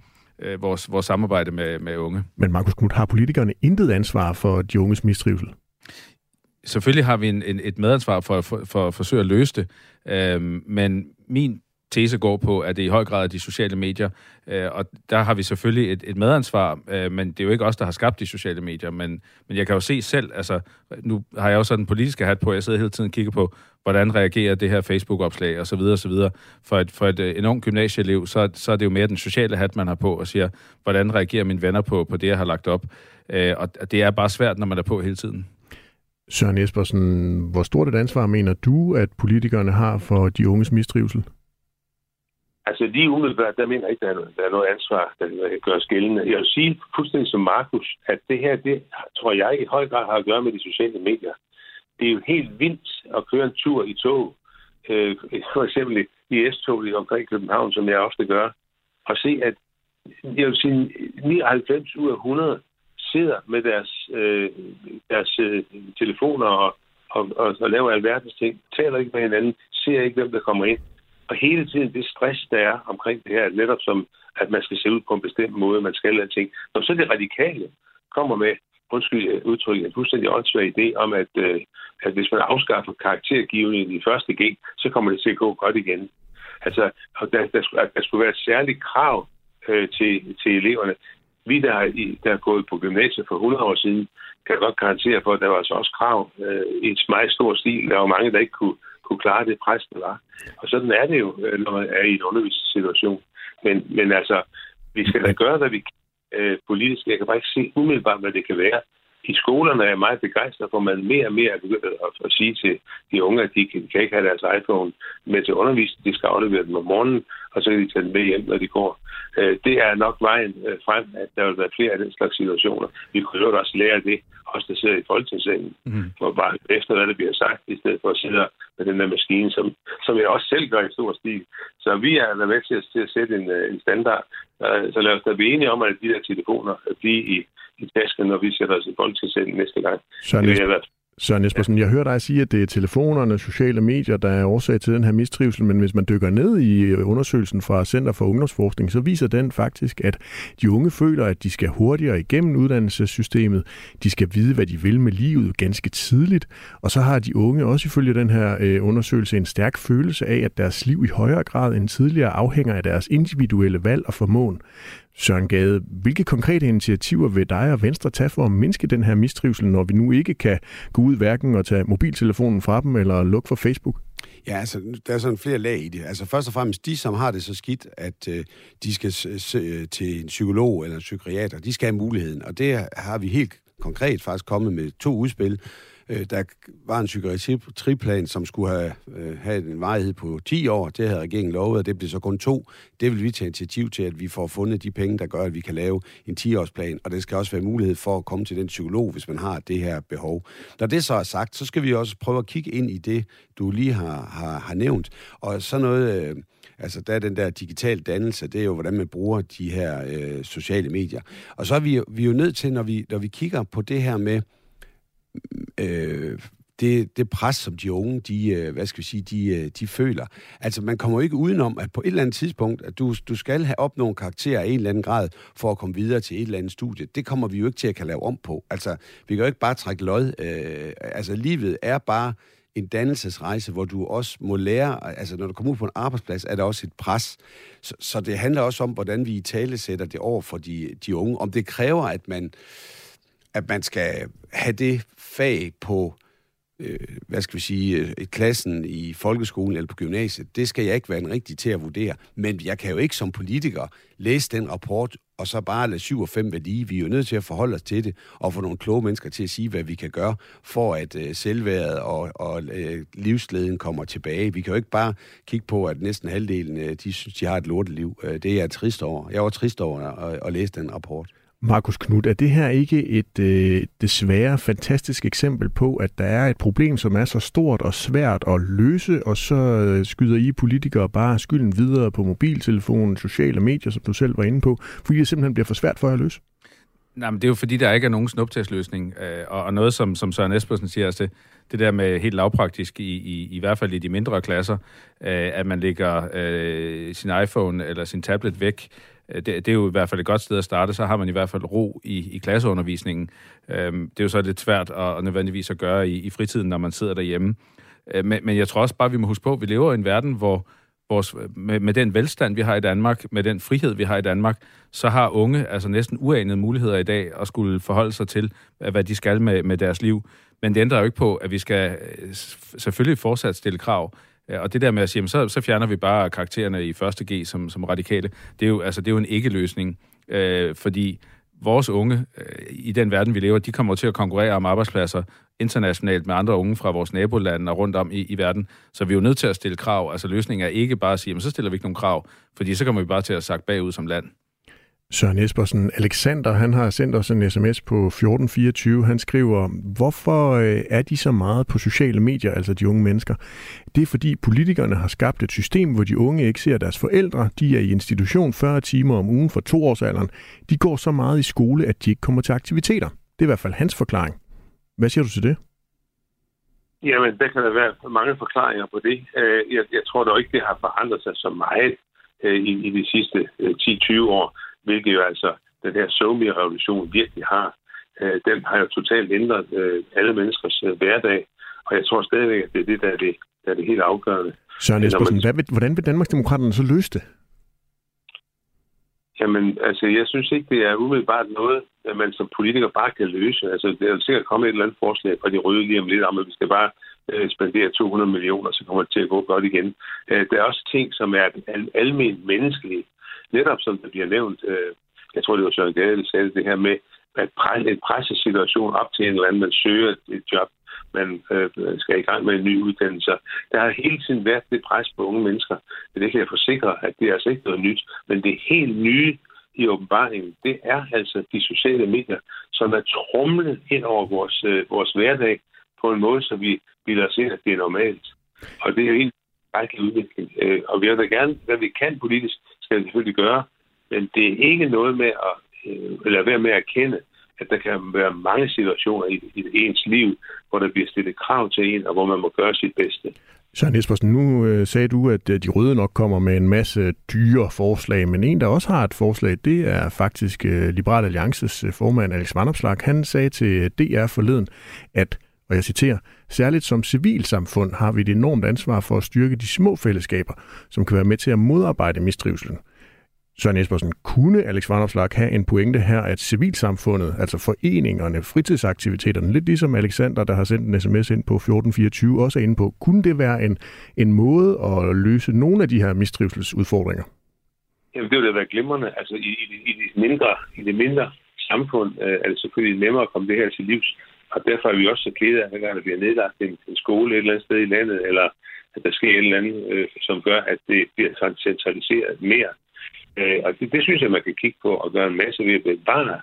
øh, vores, vores samarbejde med, med unge. Men Markus Knudt, har politikerne intet ansvar for de unges mistrivsel? Selvfølgelig har vi en, en, et medansvar for, for, for at forsøge at løse det, øh, men min tese går på, at det i høj grad er de sociale medier, øh, og der har vi selvfølgelig et, et medansvar, øh, men det er jo ikke os, der har skabt de sociale medier, men, men jeg kan jo se selv, altså nu har jeg jo sådan en politisk hat på, jeg sidder hele tiden og kigger på, hvordan reagerer det her Facebook-opslag, og så videre, og så videre. For et, for et, øh, en ung gymnasieelev, så, så er det jo mere den sociale hat, man har på, og siger, hvordan reagerer mine venner på, på det, jeg har lagt op. Øh, og det er bare svært, når man er på hele tiden. Søren Espersen, hvor stort et ansvar mener du, at politikerne har for de unges mistrivsel? Altså lige umiddelbart, der mener jeg ikke, der er, der er noget ansvar, der gør skillende. Jeg vil sige fuldstændig som Markus, at det her, det tror jeg i høj grad har at gøre med de sociale medier det er jo helt vildt at køre en tur i tog, øh, for eksempel i S-toget omkring København, som jeg ofte gør, og se, at jeg vil sige, 99 ud af 100 sidder med deres, øh, deres øh, telefoner og, og, og, og laver alverdens ting, taler ikke med hinanden, ser ikke, hvem der kommer ind. Og hele tiden det stress, der er omkring det her, netop som, at man skal se ud på en bestemt måde, man skal lade ting. Når så det radikale kommer med, undskyld øh, udtrykke, en fuldstændig åndssvag idé om, at, øh, at hvis man afskaffer karaktergivningen i første G, så kommer det til at gå godt igen. Altså, der, der, der skulle være et særligt krav øh, til, til eleverne. Vi, der, har, der er gået på gymnasiet for 100 år siden, kan godt garantere for, at der var altså også krav øh, i et meget stor stil. Der var mange, der ikke kunne, kunne klare det pres, der var. Og sådan er det jo, øh, når man er i en undervisningssituation. Men, men altså, vi skal da gøre, hvad vi kan øh, politisk. Jeg kan bare ikke se umiddelbart, hvad det kan være. I skolerne er jeg meget begejstret for, at man mere og mere er begyndt at, at sige til de unge, at de kan, kan ikke have deres iPhone med til undervisning. De skal aflevere dem om morgenen, og så kan de tage den med hjem, når de går. Øh, det er nok vejen øh, frem, at der vil være flere af den slags situationer. Vi kunne jo også lære det, også der sidder i folketingssalen, mm. og bare efter, hvad der bliver sagt, i stedet for at sidde med den der maskine, som, som jeg også selv gør i stor stil. Så vi er med til at, til at sætte en, øh, en standard. Så lad os da blive enige om, at de der telefoner bliver i, i tasken, når vi sætter os i folketingssalen næste gang. Så det vil Søren Espersen, jeg hører dig sige, at det er telefonerne, sociale medier, der er årsag til den her mistrivsel, men hvis man dykker ned i undersøgelsen fra Center for Ungdomsforskning, så viser den faktisk, at de unge føler, at de skal hurtigere igennem uddannelsessystemet, de skal vide, hvad de vil med livet ganske tidligt, og så har de unge også ifølge den her øh, undersøgelse en stærk følelse af, at deres liv i højere grad end tidligere afhænger af deres individuelle valg og formåen. Søren Gade, hvilke konkrete initiativer vil dig og Venstre tage for at mindske den her mistrivsel, når vi nu ikke kan gå ud hverken og tage mobiltelefonen fra dem eller lukke for Facebook? Ja, altså, der er sådan flere lag i det. Altså, først og fremmest, de, som har det så skidt, at øh, de skal se, øh, til en psykolog eller en psykiater, de skal have muligheden. Og det har vi helt konkret faktisk kommet med to udspil. Øh, der var en psykiatriplan, som skulle have, øh, have en varighed på 10 år. Det havde regeringen lovet, og det blev så kun to. Det vil vi tage initiativ til, at vi får fundet de penge, der gør, at vi kan lave en 10-årsplan. Og det skal også være mulighed for at komme til den psykolog, hvis man har det her behov. Når det så er sagt, så skal vi også prøve at kigge ind i det, du lige har, har, har nævnt. Og så noget... Øh, Altså, der er den der digital dannelse, det er jo, hvordan man bruger de her øh, sociale medier. Og så er vi, vi er jo nødt til, når vi, når vi kigger på det her med, øh, det, det pres, som de unge, de, øh, hvad skal vi sige, de, øh, de føler. Altså, man kommer jo ikke udenom, at på et eller andet tidspunkt, at du, du skal have op nogle karakterer af en eller anden grad, for at komme videre til et eller andet studie. Det kommer vi jo ikke til at kan lave om på. Altså, vi kan jo ikke bare trække lod. Øh, altså, livet er bare en dannelsesrejse, hvor du også må lære, altså når du kommer ud på en arbejdsplads, er der også et pres. Så, så det handler også om, hvordan vi i tale sætter det over for de, de unge. Om det kræver, at man, at man skal have det fag på øh, hvad skal vi sige, øh, et klassen i folkeskolen eller på gymnasiet, det skal jeg ikke være en rigtig til at vurdere. Men jeg kan jo ikke som politiker læse den rapport, og så bare lade 7 og 5 være lige. Vi er jo nødt til at forholde os til det, og få nogle kloge mennesker til at sige, hvad vi kan gøre, for at øh, selvværet og, og øh, livsleden kommer tilbage. Vi kan jo ikke bare kigge på, at næsten halvdelen, øh, de synes, de har et lorteliv. Øh, det er jeg trist over. Jeg var trist over at, at læse den rapport. Markus Knud, er det her ikke et øh, desværre fantastisk eksempel på, at der er et problem, som er så stort og svært at løse, og så øh, skyder I politikere bare skylden videre på mobiltelefonen, sociale medier, som du selv var inde på, fordi det simpelthen bliver for svært for jer at løse? Nej, men det er jo fordi, der ikke er nogen snuptagsløsning. Øh, og, og noget, som, som Søren Espersen siger, altså det, det der med helt lavpraktisk, i, i, i hvert fald i de mindre klasser, øh, at man lægger øh, sin iPhone eller sin tablet væk, Øh, det, det er jo i hvert fald et godt sted at starte, så har man i hvert fald ro i, i klasseundervisningen. Øhm, det er jo så lidt svært at, at nødvendigvis at gøre i, i fritiden, når man sidder derhjemme. Øh, men, men jeg tror også bare, vi må huske på, at vi lever i en verden, hvor vores, med, med den velstand, vi har i Danmark, med den frihed, vi har i Danmark, så har unge altså næsten uanede muligheder i dag at skulle forholde sig til, øh, hvad de skal med, med deres liv. Men det ændrer jo ikke på, at vi skal øh, selvfølgelig fortsat stille krav. Ja, Og det der med at sige, så, så fjerner vi bare karaktererne i første G som, som radikale, det er jo, altså, det er jo en ikke-løsning. Øh, fordi vores unge øh, i den verden, vi lever, de kommer til at konkurrere om arbejdspladser internationalt med andre unge fra vores nabolande og rundt om i, i verden. Så vi er jo nødt til at stille krav. Altså løsningen er ikke bare at sige, så stiller vi ikke nogen krav, fordi så kommer vi bare til at sakke bagud som land. Søren Espersen. Alexander, han har sendt os en sms på 1424. Han skriver, hvorfor øh, er de så meget på sociale medier, altså de unge mennesker? Det er fordi politikerne har skabt et system, hvor de unge ikke ser deres forældre. De er i institution 40 timer om ugen for toårsalderen. De går så meget i skole, at de ikke kommer til aktiviteter. Det er i hvert fald hans forklaring. Hvad siger du til det? Jamen, der kan der være mange forklaringer på det. Øh, jeg, jeg tror dog ikke, det har forandret sig så meget øh, i, i de sidste 10-20 år hvilket jo altså den her SoMe-revolution virkelig har. Øh, den har jo totalt ændret øh, alle menneskers øh, hverdag, og jeg tror stadigvæk, at det er det, der er det, der er det helt afgørende. Søren Espersen, man... hvad vil, hvordan vil Danmarksdemokraterne så løse det? Jamen, altså, jeg synes ikke, det er umiddelbart noget, at man som politiker bare kan løse. Altså, det er sikkert kommet et eller andet forslag fra de røde lige om lidt om, at vi skal bare øh, spendere 200 millioner, så kommer det til at gå godt igen. Øh, der er også ting, som er almindeligt menneskelige netop som det bliver nævnt, øh, jeg tror, det var Søren Gade, der sagde det her med, at presse, en pressesituation op til en eller anden, man søger et job, man øh, skal i gang med en ny uddannelse. Der har hele tiden været det pres på unge mennesker. Men det kan jeg forsikre, at det er altså ikke noget nyt. Men det helt nye i åbenbaringen, det er altså de sociale medier, som er trumlet ind over vores, øh, vores hverdag på en måde, så vi vil os ind, at det er normalt. Og det er jo en række udvikling. Øh, og vi vil da gerne, hvad vi kan politisk, skal vi selvfølgelig gøre, men det er ikke noget med at øh, lade være med at erkende, at der kan være mange situationer i, i ens liv, hvor der bliver stillet krav til en, og hvor man må gøre sit bedste. Søren Espersen, nu øh, sagde du, at øh, de røde nok kommer med en masse dyre forslag, men en, der også har et forslag, det er faktisk øh, Liberal Alliances øh, formand Alex Vanopslag. Han sagde til øh, DR forleden, at, og jeg citerer, Særligt som civilsamfund har vi et enormt ansvar for at styrke de små fællesskaber, som kan være med til at modarbejde mistrivselen. Søren Espersen, kunne Alex Vanopslag have en pointe her, at civilsamfundet, altså foreningerne, fritidsaktiviteterne, lidt ligesom Alexander, der har sendt en sms ind på 1424, også er inde på, kunne det være en, en måde at løse nogle af de her mistrivselsudfordringer? Jamen, det ville da være glimrende. Altså, i, i, i, det mindre, i det mindre samfund øh, er det selvfølgelig nemmere at komme det her til livs. Og derfor er vi også så kede af, at der bliver nedlagt en, en skole et eller andet sted i landet, eller at der sker et eller andet, øh, som gør, at det bliver centraliseret mere. Øh, og det, det synes jeg, man kan kigge på og gøre en masse ved at bevare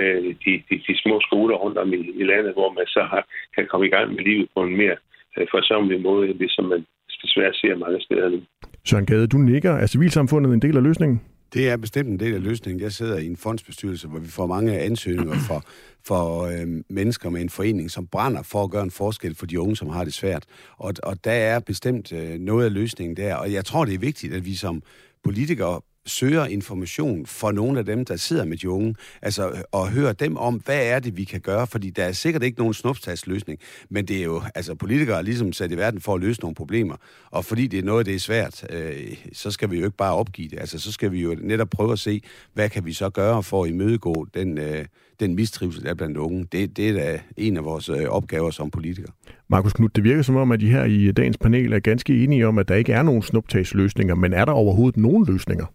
øh, de, de, de små skoler rundt om i, i landet, hvor man så har, kan komme i gang med livet på en mere øh, forsømmelig måde, end det, som man desværre ser mange steder nu. Søren Gade, du nikker. Er civilsamfundet en del af løsningen? Det er bestemt en del af løsningen. Jeg sidder i en fondsbestyrelse, hvor vi får mange ansøgninger for, for øh, mennesker med en forening, som brænder for at gøre en forskel for de unge, som har det svært. Og, og der er bestemt øh, noget af løsningen der. Og jeg tror, det er vigtigt, at vi som politikere søger information for nogle af dem, der sidder med de unge, altså øh, og hører dem om, hvad er det, vi kan gøre, fordi der er sikkert ikke nogen snuptagsløsning, men det er jo, altså politikere er ligesom sat i verden for at løse nogle problemer, og fordi det er noget, det er svært, øh, så skal vi jo ikke bare opgive det, altså så skal vi jo netop prøve at se, hvad kan vi så gøre for at imødegå den, øh, den mistrivsel, der er blandt unge. Det, det er da en af vores øh, opgaver som politikere. Markus Knud, det virker som om, at de her i dagens panel er ganske enige om, at der ikke er nogen snuptagsløsninger, men er der overhovedet nogen løsninger?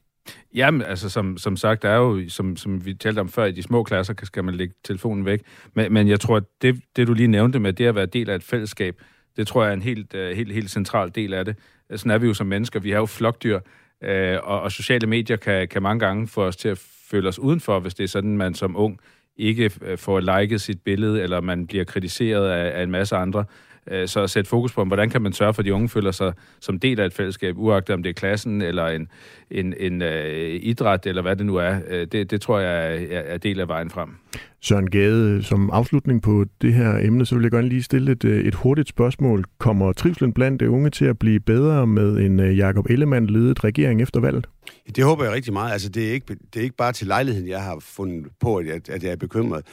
Jamen, altså som, som sagt, der er jo, som, som vi talte om før, i de små klasser skal man lægge telefonen væk. Men, men jeg tror, at det, det du lige nævnte med det at være del af et fællesskab, det tror jeg er en helt, uh, helt, helt central del af det. Sådan er vi jo som mennesker. Vi har jo flokdyr, uh, og, og sociale medier kan, kan mange gange få os til at føle os udenfor, hvis det er sådan, man som ung ikke øh, får liket sit billede, eller man bliver kritiseret af, af en masse andre. Øh, så at sætte fokus på, hvordan kan man sørge for, at de unge føler sig som del af et fællesskab, uagtet om det er klassen eller en, en, en uh, idræt, eller hvad det nu er. Øh, det, det tror jeg er, er del af vejen frem. Søren Gade, som afslutning på det her emne, så vil jeg gerne lige stille et, øh, et hurtigt spørgsmål. Kommer trivselen blandt de unge til at blive bedre med en øh, Jakob Ellemann-ledet regering efter valget? Det håber jeg rigtig meget. Altså, det, er ikke, det er ikke bare til lejligheden, jeg har fundet på, at, at jeg er bekymret.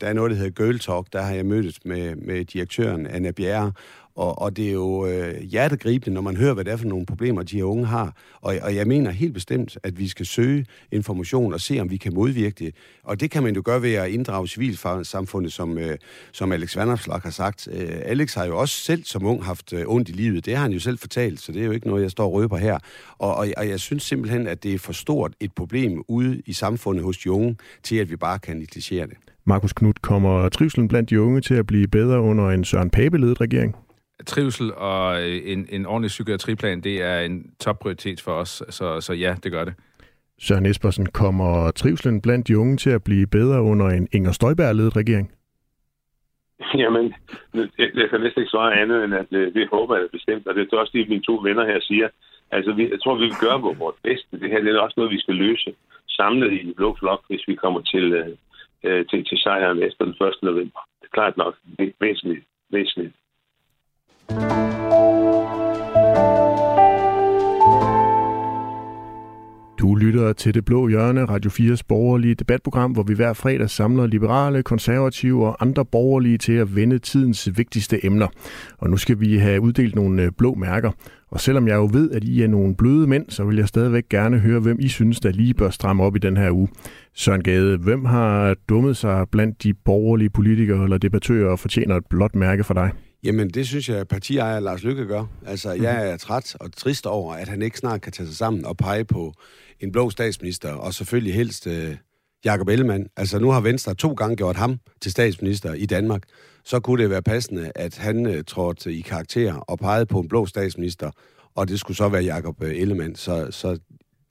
Der er noget, der hedder Girl Talk. Der har jeg mødtes med, med direktøren Anna Bjerre, og, og det er jo øh, hjertegribende, når man hører, hvad det er for nogle problemer, de her unge har. Og, og jeg mener helt bestemt, at vi skal søge information og se, om vi kan modvirke det. Og det kan man jo gøre ved at inddrage civilsamfundet, som, øh, som Alex Vanderslag har sagt. Øh, Alex har jo også selv som ung haft øh, ondt i livet. Det har han jo selv fortalt, så det er jo ikke noget, jeg står og røber her. Og, og, og jeg synes simpelthen, at det er for stort et problem ude i samfundet hos de unge, til at vi bare kan negligere det. Markus Knudt, kommer trivselen blandt de unge til at blive bedre under en Søren Pape-ledet regering? Trivsel og øh, en, en ordentlig psykiatriplan, det er en topprioritet for os, så, så ja, det gør det. Søren Espersen, kommer trivselen blandt de unge til at blive bedre under en Inger Støjberg-ledet regering? Jamen, jeg kan næsten ikke svare andet, end at øh, det håber jeg bestemt, og det er også det, mine to venner her siger. Altså, vi, jeg tror, vi vil gøre vores bedste. Det her det er også noget, vi skal løse samlet i Blå Flok, hvis vi kommer til, øh, øh til, til sejren efter den 1. november. Det er klart nok væsentligt. væsentligt. Du lytter til Det Blå Hjørne, Radio 4's borgerlige debatprogram, hvor vi hver fredag samler liberale, konservative og andre borgerlige til at vende tidens vigtigste emner. Og nu skal vi have uddelt nogle øh, blå mærker. Og selvom jeg jo ved, at I er nogle bløde mænd, så vil jeg stadigvæk gerne høre, hvem I synes, der lige bør stramme op i den her uge. Søren Gade, hvem har dummet sig blandt de borgerlige politikere eller debattører og fortjener et blåt mærke for dig? Jamen, det synes jeg, partiejer Lars Lykke gør. Altså, mm. jeg er træt og trist over, at han ikke snart kan tage sig sammen og pege på en blå statsminister, og selvfølgelig helst øh, Jakob Ellemann. Altså, nu har Venstre to gange gjort ham til statsminister i Danmark. Så kunne det være passende, at han øh, trådte i karakter og pegede på en blå statsminister, og det skulle så være Jakob øh, Ellemann. Så, så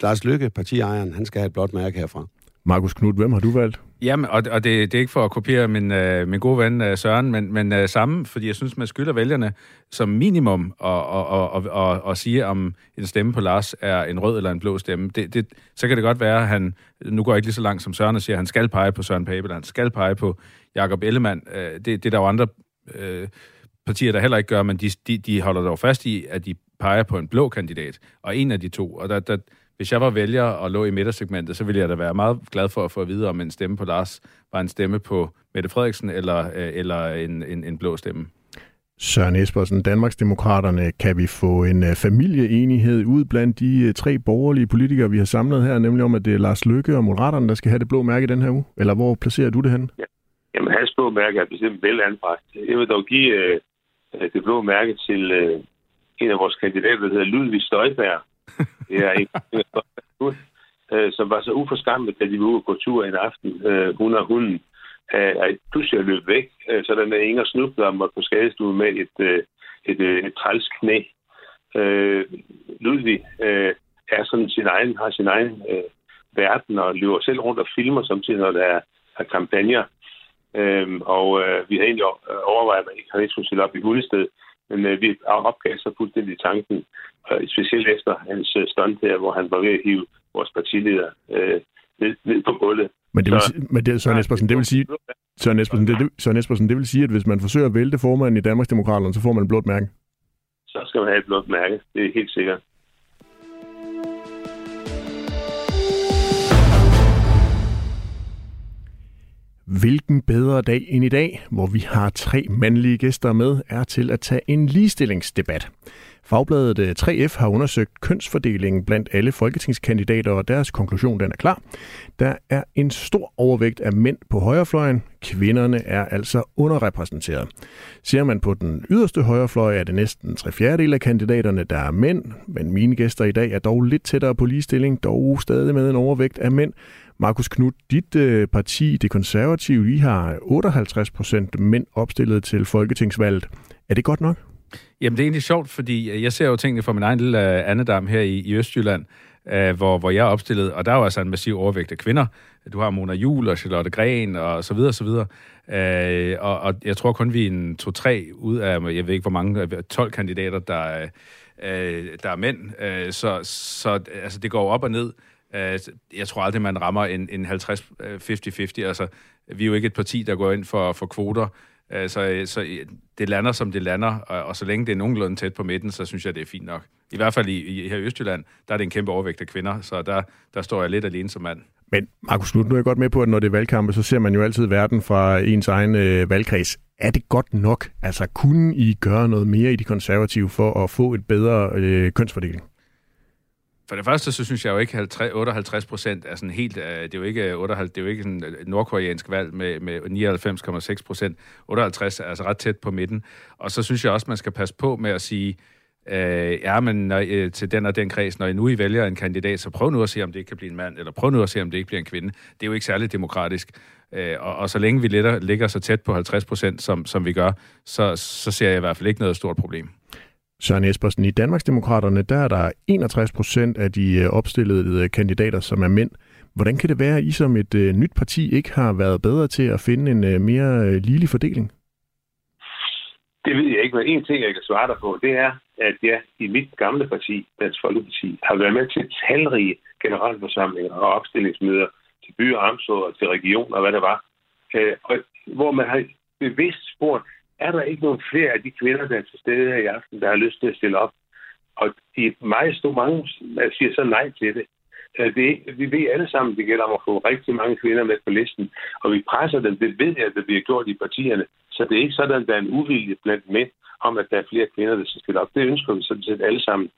Lars Lykke, partiejeren, han skal have et blåt mærke herfra. Markus Knud, hvem har du valgt? Jamen, og, og det, det er ikke for at kopiere min, øh, min gode ven øh, Søren, men, men øh, samme, fordi jeg synes, man skylder vælgerne som minimum at, at, at, at, at, at sige, om en stemme på Lars er en rød eller en blå stemme. Det, det, så kan det godt være, at han, nu går jeg ikke lige så langt som Søren og siger, at han skal pege på Søren Pape, han skal pege på Jakob Ellemann. Øh, det, det er der jo andre øh, partier, der heller ikke gør, men de, de, de holder dog fast i, at de peger på en blå kandidat, og en af de to. Og der, der, hvis jeg var vælger og lå i midtersegmentet, så ville jeg da være meget glad for at få at vide, om en stemme på Lars var en stemme på Mette Frederiksen eller, øh, eller en, en, en blå stemme. Søren Espersen, Danmarksdemokraterne, kan vi få en øh, familieenighed ud blandt de øh, tre borgerlige politikere, vi har samlet her, nemlig om, at det er Lars Lykke og Moderaterne, der skal have det blå mærke den her uge? Eller hvor placerer du det hen? Ja. Jamen, hans blå mærke er bestemt vel anbragt. Jeg vil dog give øh, det blå mærke til øh, en af vores kandidater, der hedder Ludvig Støjberg, det er en, øh, som var så uforskammet, da de var ude og gå tur en aften. Øh, hun og hunden øh, er pludselig at løbe væk, øh, så den er ingen snublet om på skadestue med et, øh, et, et, et træls knæ. Ludvig er sådan sin egen, har sin egen verden og løber selv rundt og filmer samtidig, når der er, er kampagner. Øhm, og øh, vi har egentlig overvejet, at man ikke har ikke skulle stille op i Hundested, men øh, vi opgav så fuldstændig tanken, specielt efter hans øh, stunt her, hvor han var ved at hive vores partileder øh, ned, ned på gulvet. Men det vil, sige, men det, Søren Espersen, det vil sige, Søren Espersen, det, Søren Espersen, det vil sige, at hvis man forsøger at vælte formanden i Danmarksdemokraterne, så får man et blåt mærke. Så skal man have et blåt mærke, det er helt sikkert. Hvilken bedre dag end i dag, hvor vi har tre mandlige gæster med, er til at tage en ligestillingsdebat. Fagbladet øh, 3F har undersøgt kønsfordelingen blandt alle folketingskandidater, og deres konklusion den er klar. Der er en stor overvægt af mænd på højrefløjen. Kvinderne er altså underrepræsenteret. Ser man på den yderste højrefløj, er det næsten tre fjerdedel af kandidaterne, der er mænd, men mine gæster i dag er dog lidt tættere på ligestilling, dog stadig med en overvægt af mænd. Markus Knud, dit øh, parti, det konservative, I har 58 procent mænd opstillet til folketingsvalget. Er det godt nok? Jamen, det er egentlig sjovt, fordi øh, jeg ser jo tingene fra min egen lille uh, andedam her i, i Østjylland, uh, hvor, hvor jeg er opstillet, og der er jo altså en massiv overvægt af kvinder. Du har Mona Jul og Charlotte Gren og så videre, så videre. Uh, og, og jeg tror kun, vi er en to-tre ud af, jeg ved ikke hvor mange, 12 kandidater, der, uh, der er mænd. Uh, så så altså, det går op og ned. Øh, jeg tror aldrig, man rammer en, en 50-50-50. Øh, altså, vi er jo ikke et parti, der går ind for, for kvoter. Øh, så, så øh, det lander, som det lander, og, og så længe det er nogenlunde tæt på midten, så synes jeg, det er fint nok. I hvert fald i, i, her i Østjylland, der er det en kæmpe overvægt af kvinder, så der, der står jeg lidt alene som mand. Men Markus nu er jeg godt med på, at når det er valgkampe, så ser man jo altid verden fra ens egen øh, valgkreds. Er det godt nok? Altså, kunne I gøre noget mere i de konservative for at få et bedre øh, kønsfordeling? For det første, så synes jeg jo ikke, at 58 procent er sådan helt... Øh, det er jo ikke, øh, 58, det er jo ikke sådan et nordkoreansk valg med, med 99,6 procent. 58 er altså ret tæt på midten. Og så synes jeg også, man skal passe på med at sige, øh, ja, men når, øh, til den og den kreds, når I nu I vælger en kandidat, så prøv nu at se, om det ikke kan blive en mand, eller prøv nu at se, om det ikke bliver en kvinde. Det er jo ikke særlig demokratisk. Øh, og, og så længe vi ligger, ligger så tæt på 50 procent, som, som vi gør, så, så ser jeg i hvert fald ikke noget stort problem. Søren Espersen, i Danmarksdemokraterne, der er der 61 procent af de øh, opstillede øh, kandidater, som er mænd. Hvordan kan det være, at I som et øh, nyt parti ikke har været bedre til at finde en mere ligelig fordeling? Det ved jeg ikke, men en ting, jeg kan svare dig på, det er, at jeg i mit gamle parti, Dansk Folkeparti, har været med til talrige generalforsamlinger og opstillingsmøder til byer, amtsråd og til regioner og hvad det var, øh, og, hvor man har bevidst spurgt, er der ikke nogen flere af de kvinder, der er til stede her i aften, der har lyst til at stille op? Og de meget store mange siger så nej til det. Øh, det, vi ved alle sammen, det gælder om at få rigtig mange kvinder med på listen, og vi presser dem. Det ved jeg, at det bliver gjort i partierne. Så det er ikke sådan, at der er en uvilje blandt mænd om, at der er flere kvinder, der skal stille op. Det ønsker vi sådan set alle sammen.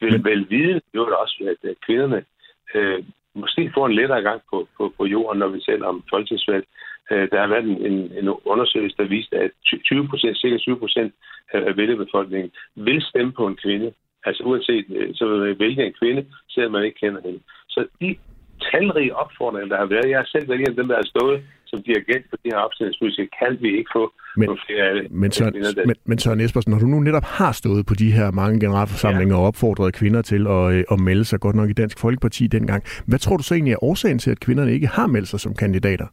Vil vel vide, jo det også, at kvinderne øh, måske får en lettere gang på, på, på jorden, når vi taler om folketingsvalg. Øh, der har været en, en undersøgelse, der viste, at 20 procent, cirka 20 procent af vælgerbefolkningen vil stemme på en kvinde. Altså uanset, øh, så vil man vælge en kvinde, selvom man ikke kender hende. Så de talrige opfordringer, der har været, jeg har selv været en dem, der har stået som dirigent for de her opstillingsmusikere, kan vi ikke få men, flere af men, Søren, men, men Søren Espersen, når du nu netop har stået på de her mange generalforsamlinger ja. og opfordret kvinder til at, øh, at melde sig godt nok i Dansk Folkeparti dengang, hvad tror du så egentlig er årsagen til, at kvinderne ikke har meldt sig som kandidater?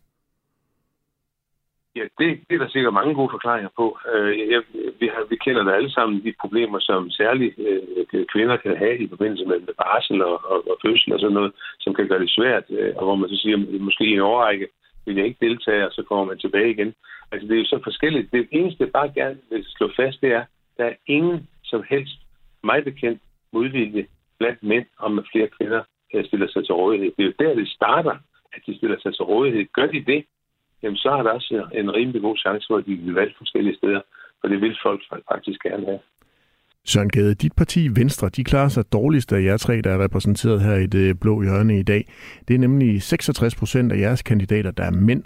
Ja, det, det er der sikkert mange gode forklaringer på. Øh, jeg, vi, har, vi kender da alle sammen de problemer, som særligt øh, kvinder kan have i forbindelse med, med barsel og, og, og fødsel og sådan noget, som kan gøre det svært, øh, og hvor man så siger, måske i en overrække vil jeg ikke deltage, og så kommer man tilbage igen. Altså, det er jo så forskelligt. Det eneste, jeg bare gerne vil slå fast, det er, der er ingen som helst, mig bekendt, modvilje blandt mænd om, at flere kvinder øh, stiller sig til rådighed. Det er jo der, det starter, at de stiller sig til rådighed. Gør de det, jamen så er der også øh, en rimelig god chance for, at de vil valge forskellige steder, for det vil folk faktisk gerne have. Søren Gade, dit parti Venstre, de klarer sig dårligst af jer tre, der er repræsenteret her i det blå hjørne i dag. Det er nemlig 66 procent af jeres kandidater, der er mænd.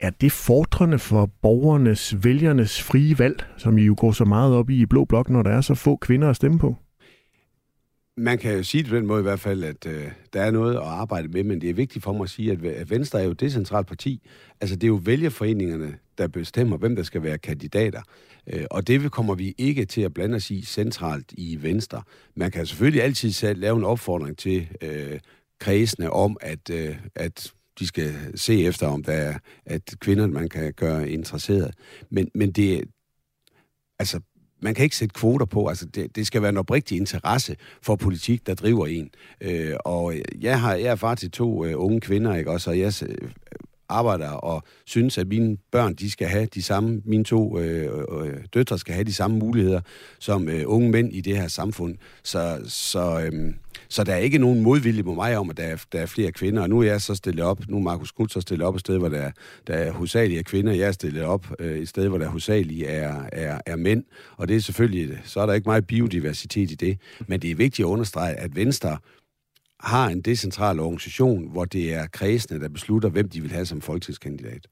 Er det fordrende for borgernes, vælgernes frie valg, som I jo går så meget op i i Blå Blok, når der er så få kvinder at stemme på? Man kan jo sige det på den måde i hvert fald, at øh, der er noget at arbejde med, men det er vigtigt for mig at sige, at, Venstre er jo det centralt parti. Altså det er jo vælgerforeningerne, der bestemmer, hvem der skal være kandidater. Øh, og det kommer vi ikke til at blande os i centralt i Venstre. Man kan selvfølgelig altid selv lave en opfordring til øh, kredsene om, at, øh, at de skal se efter, om der er at kvinder, man kan gøre interesseret. Men, men det, altså, man kan ikke sætte kvoter på. Altså, det, det skal være en oprigtig interesse for politik, der driver en. Øh, og jeg, har, jeg er far til to øh, unge kvinder, ikke også? Og jeg øh, arbejder og synes, at mine børn, de skal have de samme, mine to øh, øh, døtre skal have de samme muligheder som øh, unge mænd i det her samfund. Så, så, øh, så der er ikke nogen modvilje på mig om, at der er, der er flere kvinder. Og nu er jeg så stillet op, nu er Markus Knudt så stillet op et sted, hvor der, der er hovedsageligt er kvinder. Jeg er stillet op øh, et sted, hvor der hovedsageligt er, er, er mænd. Og det er selvfølgelig, så er der ikke meget biodiversitet i det. Men det er vigtigt at understrege, at Venstre har en decentral organisation, hvor det er kredsene, der beslutter, hvem de vil have som folketingskandidat.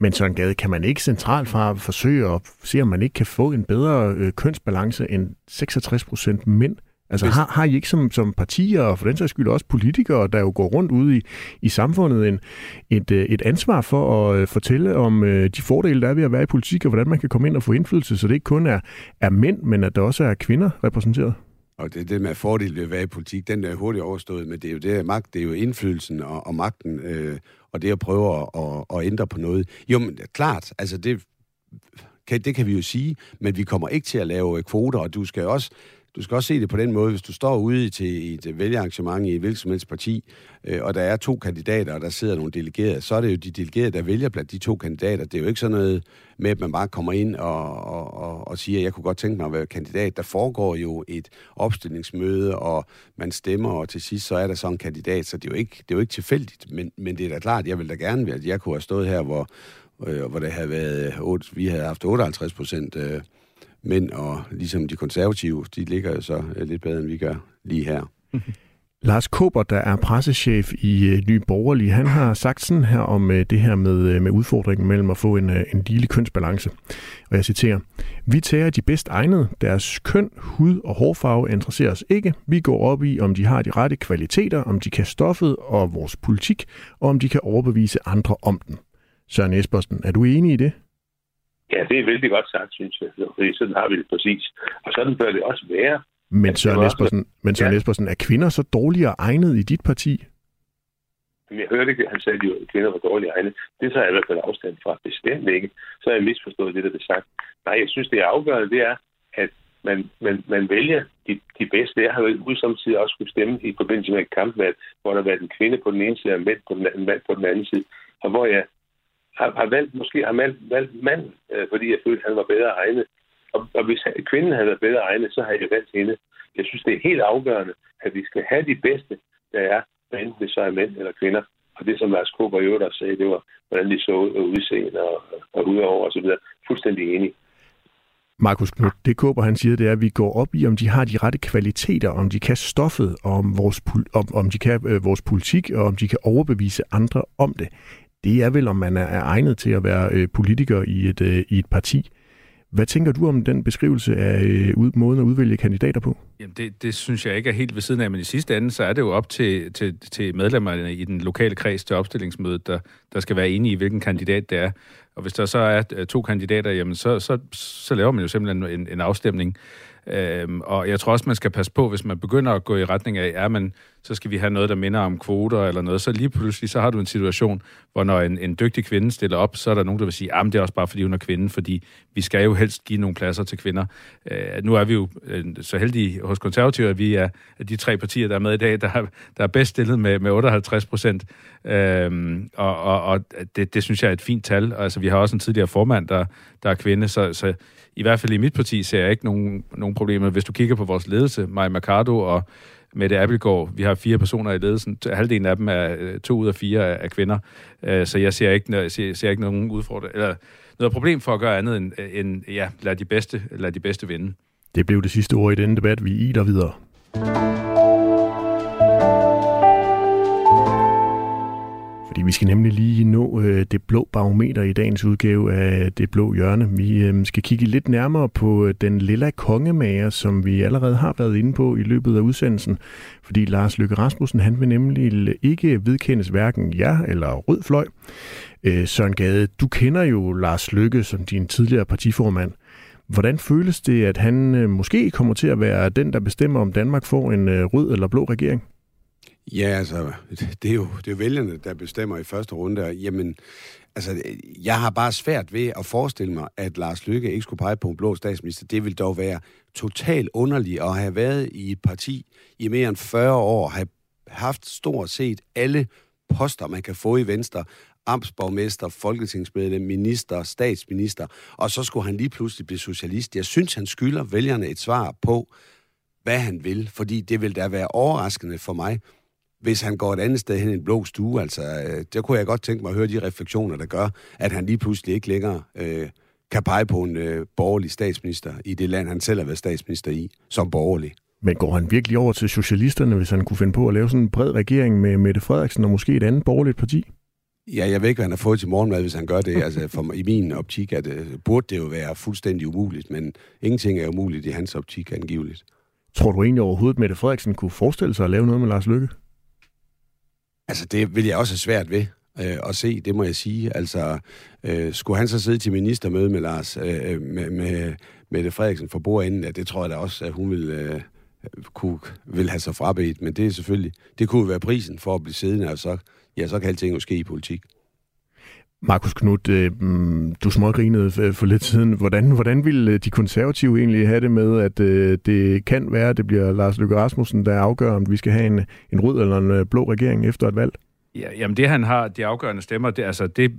Men Søren Gade, kan man ikke centralt fra forsøge at se, om man ikke kan få en bedre øh, kønsbalance end 66 procent mænd? Altså har, har I ikke som, som partier, og for den sags skyld også politikere, der jo går rundt ude i, i samfundet, en, et, øh, et ansvar for at uh, fortælle om uh, de fordele, der er ved at være i politik, og hvordan man kan komme ind og få indflydelse, så det ikke kun er, er mænd, men at der også er kvinder repræsenteret? Og det det med fordel ved at være i politik, den er hurtigt overstået, men det er jo det magt, det er jo indflydelsen og, og magten, øh, og det at prøve at, at, at ændre på noget. Jo, men klart, altså det kan, det kan vi jo sige, men vi kommer ikke til at lave kvoter, og du skal også du skal også se det på den måde, hvis du står ude til et vælgerarrangement i et hvilket som helst parti, øh, og der er to kandidater, og der sidder nogle delegerede, så er det jo de delegerede, der vælger blandt de to kandidater. Det er jo ikke sådan noget med, at man bare kommer ind og, og, og, og siger, at jeg kunne godt tænke mig at være kandidat. Der foregår jo et opstillingsmøde, og man stemmer, og til sidst så er der sådan en kandidat, så det er jo ikke, det er jo ikke tilfældigt. Men, men det er da klart, jeg vil da gerne være, at jeg kunne have stået her, hvor, øh, hvor det havde været, 8, vi havde haft 58 procent øh, mænd, og ligesom de konservative, de ligger jo så øh, lidt bedre, end vi gør lige her. Lars Kober, der er pressechef i øh, Ny Borgerlig, han har sagt sådan her om øh, det her med, med udfordringen mellem at få en, en lille kønsbalance. Og jeg citerer, Vi tager de bedst egnede. Deres køn, hud og hårfarve interesserer os ikke. Vi går op i, om de har de rette kvaliteter, om de kan stoffet og vores politik, og om de kan overbevise andre om den. Søren Espersen, er du enig i det? Ja, det er vældig godt sagt, synes jeg. Fordi sådan har vi det præcis. Og sådan bør det også være. Men Søren, Espersen, men Søren ja. Espersen, er kvinder så dårligere egnet i dit parti? Jeg hørte ikke, at han sagde, at kvinder var dårligere egnet. Det tager jeg i hvert fald afstand fra. Bestemt ikke. Så har jeg misforstået det, der blev sagt. Nej, jeg synes, det er afgørende, det er, at man, man, man vælger de, de bedste. Jeg har jo udsamtidig også skulle stemme i forbindelse med et kampvalg, hvor der har været en kvinde på den ene side og en mand på den, anden, mand på den anden side. Og hvor jeg har, har valgt, måske har valgt, valgt mand, øh, fordi jeg følte, at han var bedre egnet. Og, og hvis kvinden havde været bedre egnet, så har jeg valgt hende. Jeg synes, det er helt afgørende, at vi skal have de bedste, der er, enten det så er mænd eller kvinder. Og det, som Lars Kåber i øvrigt sagde, det var, hvordan de så ud og udseende og, og udover osv. Fuldstændig enig. Markus Knud, det Kåber han siger, det er, at vi går op i, om de har de rette kvaliteter, om de kan stoffet, om, vores, om, om de kan øh, vores politik, og om de kan overbevise andre om det det er vel, om man er egnet til at være øh, politiker i et, øh, i et parti. Hvad tænker du om den beskrivelse af øh, måden at udvælge kandidater på? Jamen det, det synes jeg ikke er helt ved siden af, men i sidste ende, så er det jo op til, til, til medlemmerne i den lokale kreds til opstillingsmødet, der, der skal være enige i, hvilken kandidat det er. Og hvis der så er øh, to kandidater, jamen så, så, så laver man jo simpelthen en, en afstemning. Øhm, og jeg tror også, man skal passe på, hvis man begynder at gå i retning af, ja, men så skal vi have noget, der minder om kvoter eller noget, så lige pludselig, så har du en situation, hvor når en, en dygtig kvinde stiller op, så er der nogen, der vil sige, at det er også bare, fordi hun er kvinde, fordi vi skal jo helst give nogle pladser til kvinder. Øh, nu er vi jo øh, så heldige hos konservative, at vi er at de tre partier, der er med i dag, der, er, der er bedst stillet med, med 58 procent. Øh, og og, og det, det synes jeg er et fint tal. Altså, vi har også en tidligere formand, der, der er kvinde, så, så i hvert fald i mit parti ser jeg ikke nogen, nogen problemer. Hvis du kigger på vores ledelse, Maja Mercado og Mette Appelgaard, vi har fire personer i ledelsen. Halvdelen af dem er øh, to ud af fire er kvinder. Øh, så jeg ser ikke, ser, ser ikke nogen udfordring, eller noget problem for at gøre andet end, øh, end ja, lad de bedste, lad de bedste vinde. Det blev det sidste ord i denne debat. Vi i der videre. Fordi vi skal nemlig lige nå øh, det blå barometer i dagens udgave af Det Blå Hjørne. Vi øh, skal kigge lidt nærmere på øh, den lilla kongemager, som vi allerede har været inde på i løbet af udsendelsen. Fordi Lars Løkke Rasmussen, han vil nemlig ikke vedkendes hverken ja eller rød fløj. Øh, Søren Gade, du kender jo Lars Løkke som din tidligere partiformand. Hvordan føles det, at han øh, måske kommer til at være den, der bestemmer, om Danmark får en øh, rød eller blå regering? Ja, altså, det er jo, det er jo vælgerne, der bestemmer i første runde. Jamen, altså, jeg har bare svært ved at forestille mig, at Lars Lykke ikke skulle pege på en blå statsminister. Det vil dog være totalt underligt at have været i et parti i mere end 40 år, have haft stort set alle poster, man kan få i Venstre, amtsborgmester, folketingsmedlem, minister, statsminister, og så skulle han lige pludselig blive socialist. Jeg synes, han skylder vælgerne et svar på, hvad han vil, fordi det vil da være overraskende for mig, hvis han går et andet sted hen i en blå stue. Altså, øh, der kunne jeg godt tænke mig at høre de refleksioner, der gør, at han lige pludselig ikke længere øh, kan pege på en øh, borgerlig statsminister i det land, han selv har været statsminister i, som borgerlig. Men går han virkelig over til socialisterne, hvis han kunne finde på at lave sådan en bred regering med Mette Frederiksen og måske et andet borgerligt parti? Ja, jeg ved ikke, hvad han har fået til morgenmad, hvis han gør det. Altså, for, I min optik at, burde det jo være fuldstændig umuligt, men ingenting er umuligt i hans optik angiveligt. Tror du egentlig overhovedet, at Mette Frederiksen kunne forestille sig at lave noget med Lars Lykke? Altså, det vil jeg også have svært ved øh, at se, det må jeg sige. Altså, øh, skulle han så sidde til ministermøde med Lars, øh, øh, med, med Mette Frederiksen for bordenden, ja, det tror jeg da også, at hun vil, øh, kunne, vil have sig frabedt. Men det er selvfølgelig, det kunne være prisen for at blive siddende, og så, ja, så kan alting jo ske i politik. Markus Knudt, øh, mm, du smågrinede for lidt siden. Hvordan, hvordan ville øh, de konservative egentlig have det med, at øh, det kan være, at det bliver Lars Løkke Rasmussen, der afgør, om vi skal have en, en rød eller en blå regering efter et valg? Ja, jamen det, han har, de afgørende stemmer, det, altså det,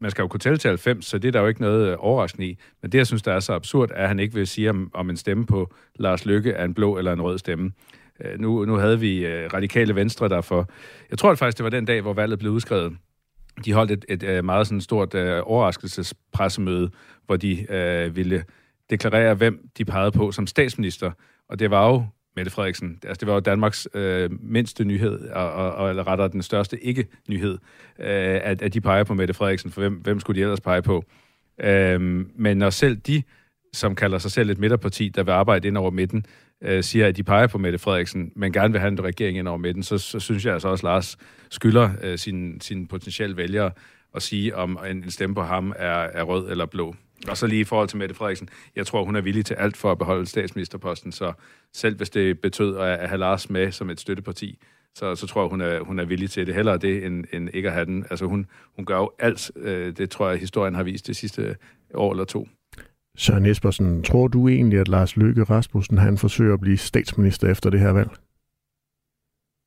man skal jo kunne tælle til 90, så det er der jo ikke noget overraskende i. Men det, jeg synes, der er så absurd, er, at han ikke vil sige, om, om en stemme på Lars Lykke er en blå eller en rød stemme. nu, nu havde vi radikale venstre derfor. Jeg tror faktisk, det var den dag, hvor valget blev udskrevet de holdt et, et, et meget sådan stort øh, overraskelsespressemøde, hvor de øh, ville deklarere, hvem de pegede på som statsminister. Og det var jo Mette Frederiksen. Altså, det var jo Danmarks øh, mindste nyhed, og, og, og eller rettere den største ikke-nyhed, øh, at, at de peger på Mette Frederiksen, for hvem, hvem skulle de ellers pege på? Øh, men når selv de, som kalder sig selv et midterparti, der vil arbejde ind over midten, øh, siger, at de peger på Mette Frederiksen, men gerne vil have en regering ind over midten, så, så synes jeg altså også, at Lars skylder øh, sine sin potentielle vælgere at sige, om en, en stemme på ham er, er rød eller blå. Og så lige i forhold til Mette Frederiksen, jeg tror, hun er villig til alt for at beholde statsministerposten, så selv hvis det betød at have Lars med som et støtteparti, så, så tror jeg, hun er, hun er villig til det. Hellere det, end, end ikke at have den. Altså hun, hun gør jo alt, øh, det tror jeg, historien har vist det sidste år eller to. Søren Espersen, tror du egentlig, at Lars Løkke Rasmussen han forsøger at blive statsminister efter det her valg?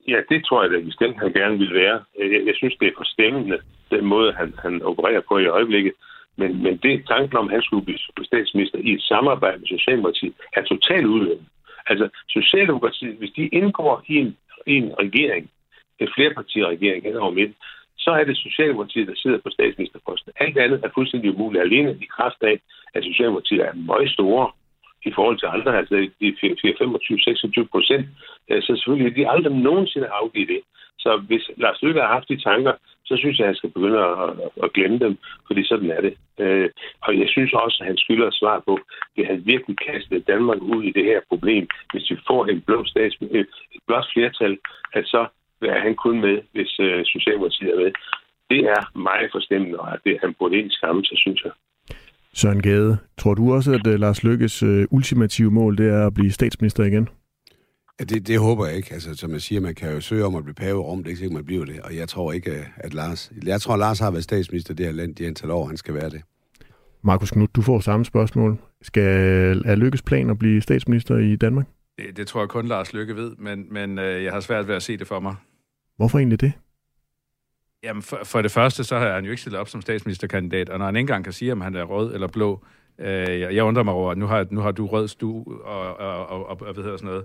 Ja, det tror jeg da bestemt, han gerne vil være. Jeg, jeg synes, det er forstemmende, den måde, han, han opererer på i øjeblikket. Men, men det tanken om, at han skulle blive statsminister i et samarbejde med Socialdemokratiet, er totalt udvendt. Altså, Socialdemokratiet, hvis de indgår i en, i en regering, en flerpartiregering hen over midten, så er det Socialdemokratiet, der sidder på statsministerposten. Alt andet er fuldstændig umuligt alene i kraft af, at Socialdemokratiet er meget store i forhold til andre, altså de 25-26 procent, så selvfølgelig de aldrig nogensinde afgivet det. Så hvis Lars Løkke har haft de tanker, så synes jeg, at han skal begynde at, at glemme dem, fordi sådan er det. Øh, og jeg synes også, at han skylder at svare på, at han virkelig kastet Danmark ud i det her problem, hvis vi får en blå stats, øh, et blåt flertal, at så er han kun med, hvis øh, Socialdemokratiet er med. Det er meget forstemmende, og det han burde egentlig skamme sig, synes jeg. Søren Gade, tror du også, at uh, Lars Lykkes uh, ultimative mål det er at blive statsminister igen? Ja, det, det håber jeg ikke. Altså, som jeg siger, man kan jo søge om at blive pave i Rom, det er ikke sikkert, man bliver det. Og jeg tror ikke, at Lars... Jeg tror, at Lars har været statsminister det her land de antal år, han skal være det. Markus Knudt, du får samme spørgsmål. Skal er Lykkes plan at blive statsminister i Danmark? Det, det tror jeg kun Lars Lykke ved, men, men øh, jeg har svært ved at se det for mig. Hvorfor egentlig det? Jamen, for, for det første, så har han jo ikke stillet op som statsministerkandidat, og når han ikke engang kan sige, om han er rød eller blå, øh, jeg, jeg undrer mig over, at nu har, nu har du rød stu og, og, og, og hvad hedder sådan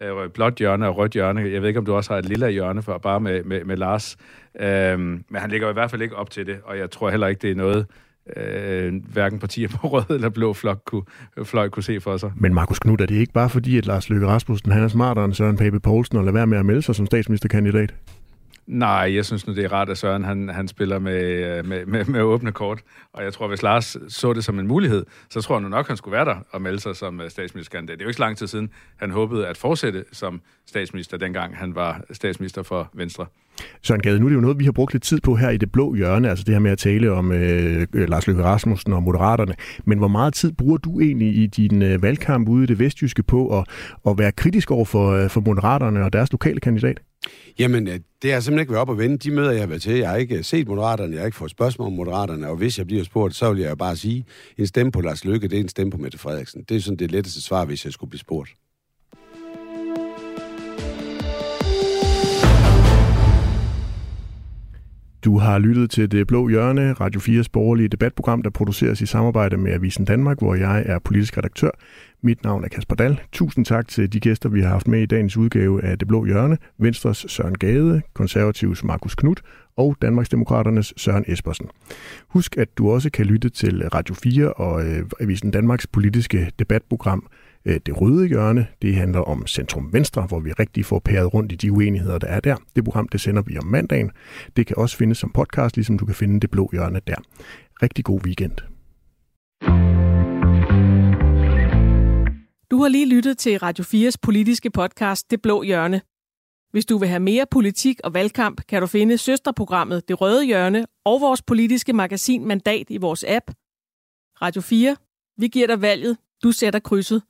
noget, øh, blåt hjørne og rødt hjørne. Jeg ved ikke, om du også har et lille hjørne for bare med, med, med Lars. Øh, men han ligger i hvert fald ikke op til det, og jeg tror heller ikke, det er noget, øh, hverken partier på rød eller blå flok kunne, fløj kunne se for sig. Men Markus Knudt, er det ikke bare fordi, at Lars Løkke Rasmussen han er smartere end Søren Pape Poulsen og lader være med at melde sig som statsministerkandidat? Nej, jeg synes nu, det er rart, at Søren han, han spiller med, øh, med, med, med åbne kort. Og jeg tror, hvis Lars så det som en mulighed, så tror jeg nu nok, han skulle være der og melde sig som øh, statsministerkandidat. Det er jo ikke så lang tid siden, han håbede at fortsætte som statsminister, dengang han var statsminister for Venstre. Søren Gade, nu er det jo noget, vi har brugt lidt tid på her i det blå hjørne, altså det her med at tale om øh, Lars Løkke Rasmussen og Moderaterne. Men hvor meget tid bruger du egentlig i din øh, valgkamp ude i det vestjyske på at, at være kritisk over for, øh, for Moderaterne og deres lokale kandidat? Jamen, øh, det har simpelthen ikke været op at vende. De møder, jeg har været til, jeg har ikke øh, set Moderaterne, jeg har ikke fået spørgsmål om Moderaterne, og hvis jeg bliver spurgt, så vil jeg bare sige, en stemme på Lars Løkke, det er en stemme på Mette Frederiksen. Det er sådan det letteste svar, hvis jeg skulle blive spurgt. Du har lyttet til Det Blå Hjørne, Radio 4's borgerlige debatprogram, der produceres i samarbejde med Avisen Danmark, hvor jeg er politisk redaktør. Mit navn er Kasper Dahl. Tusind tak til de gæster, vi har haft med i dagens udgave af Det Blå Hjørne. Venstres Søren Gade, Konservativs Markus Knudt og Danmarksdemokraternes Søren Espersen. Husk, at du også kan lytte til Radio 4 og øh, Avisen Danmarks politiske debatprogram Øh, det røde hjørne, det handler om Centrum Venstre, hvor vi rigtig får pæret rundt i de uenigheder, der er der. Det program, det sender vi om mandagen. Det kan også findes som podcast, ligesom du kan finde det blå hjørne der. Rigtig god weekend. Du har lige lyttet til Radio 4's politiske podcast Det Blå Hjørne. Hvis du vil have mere politik og valgkamp, kan du finde søsterprogrammet Det Røde Hjørne og vores politiske magasin Mandat i vores app. Radio 4. Vi giver dig valget. Du sætter krydset.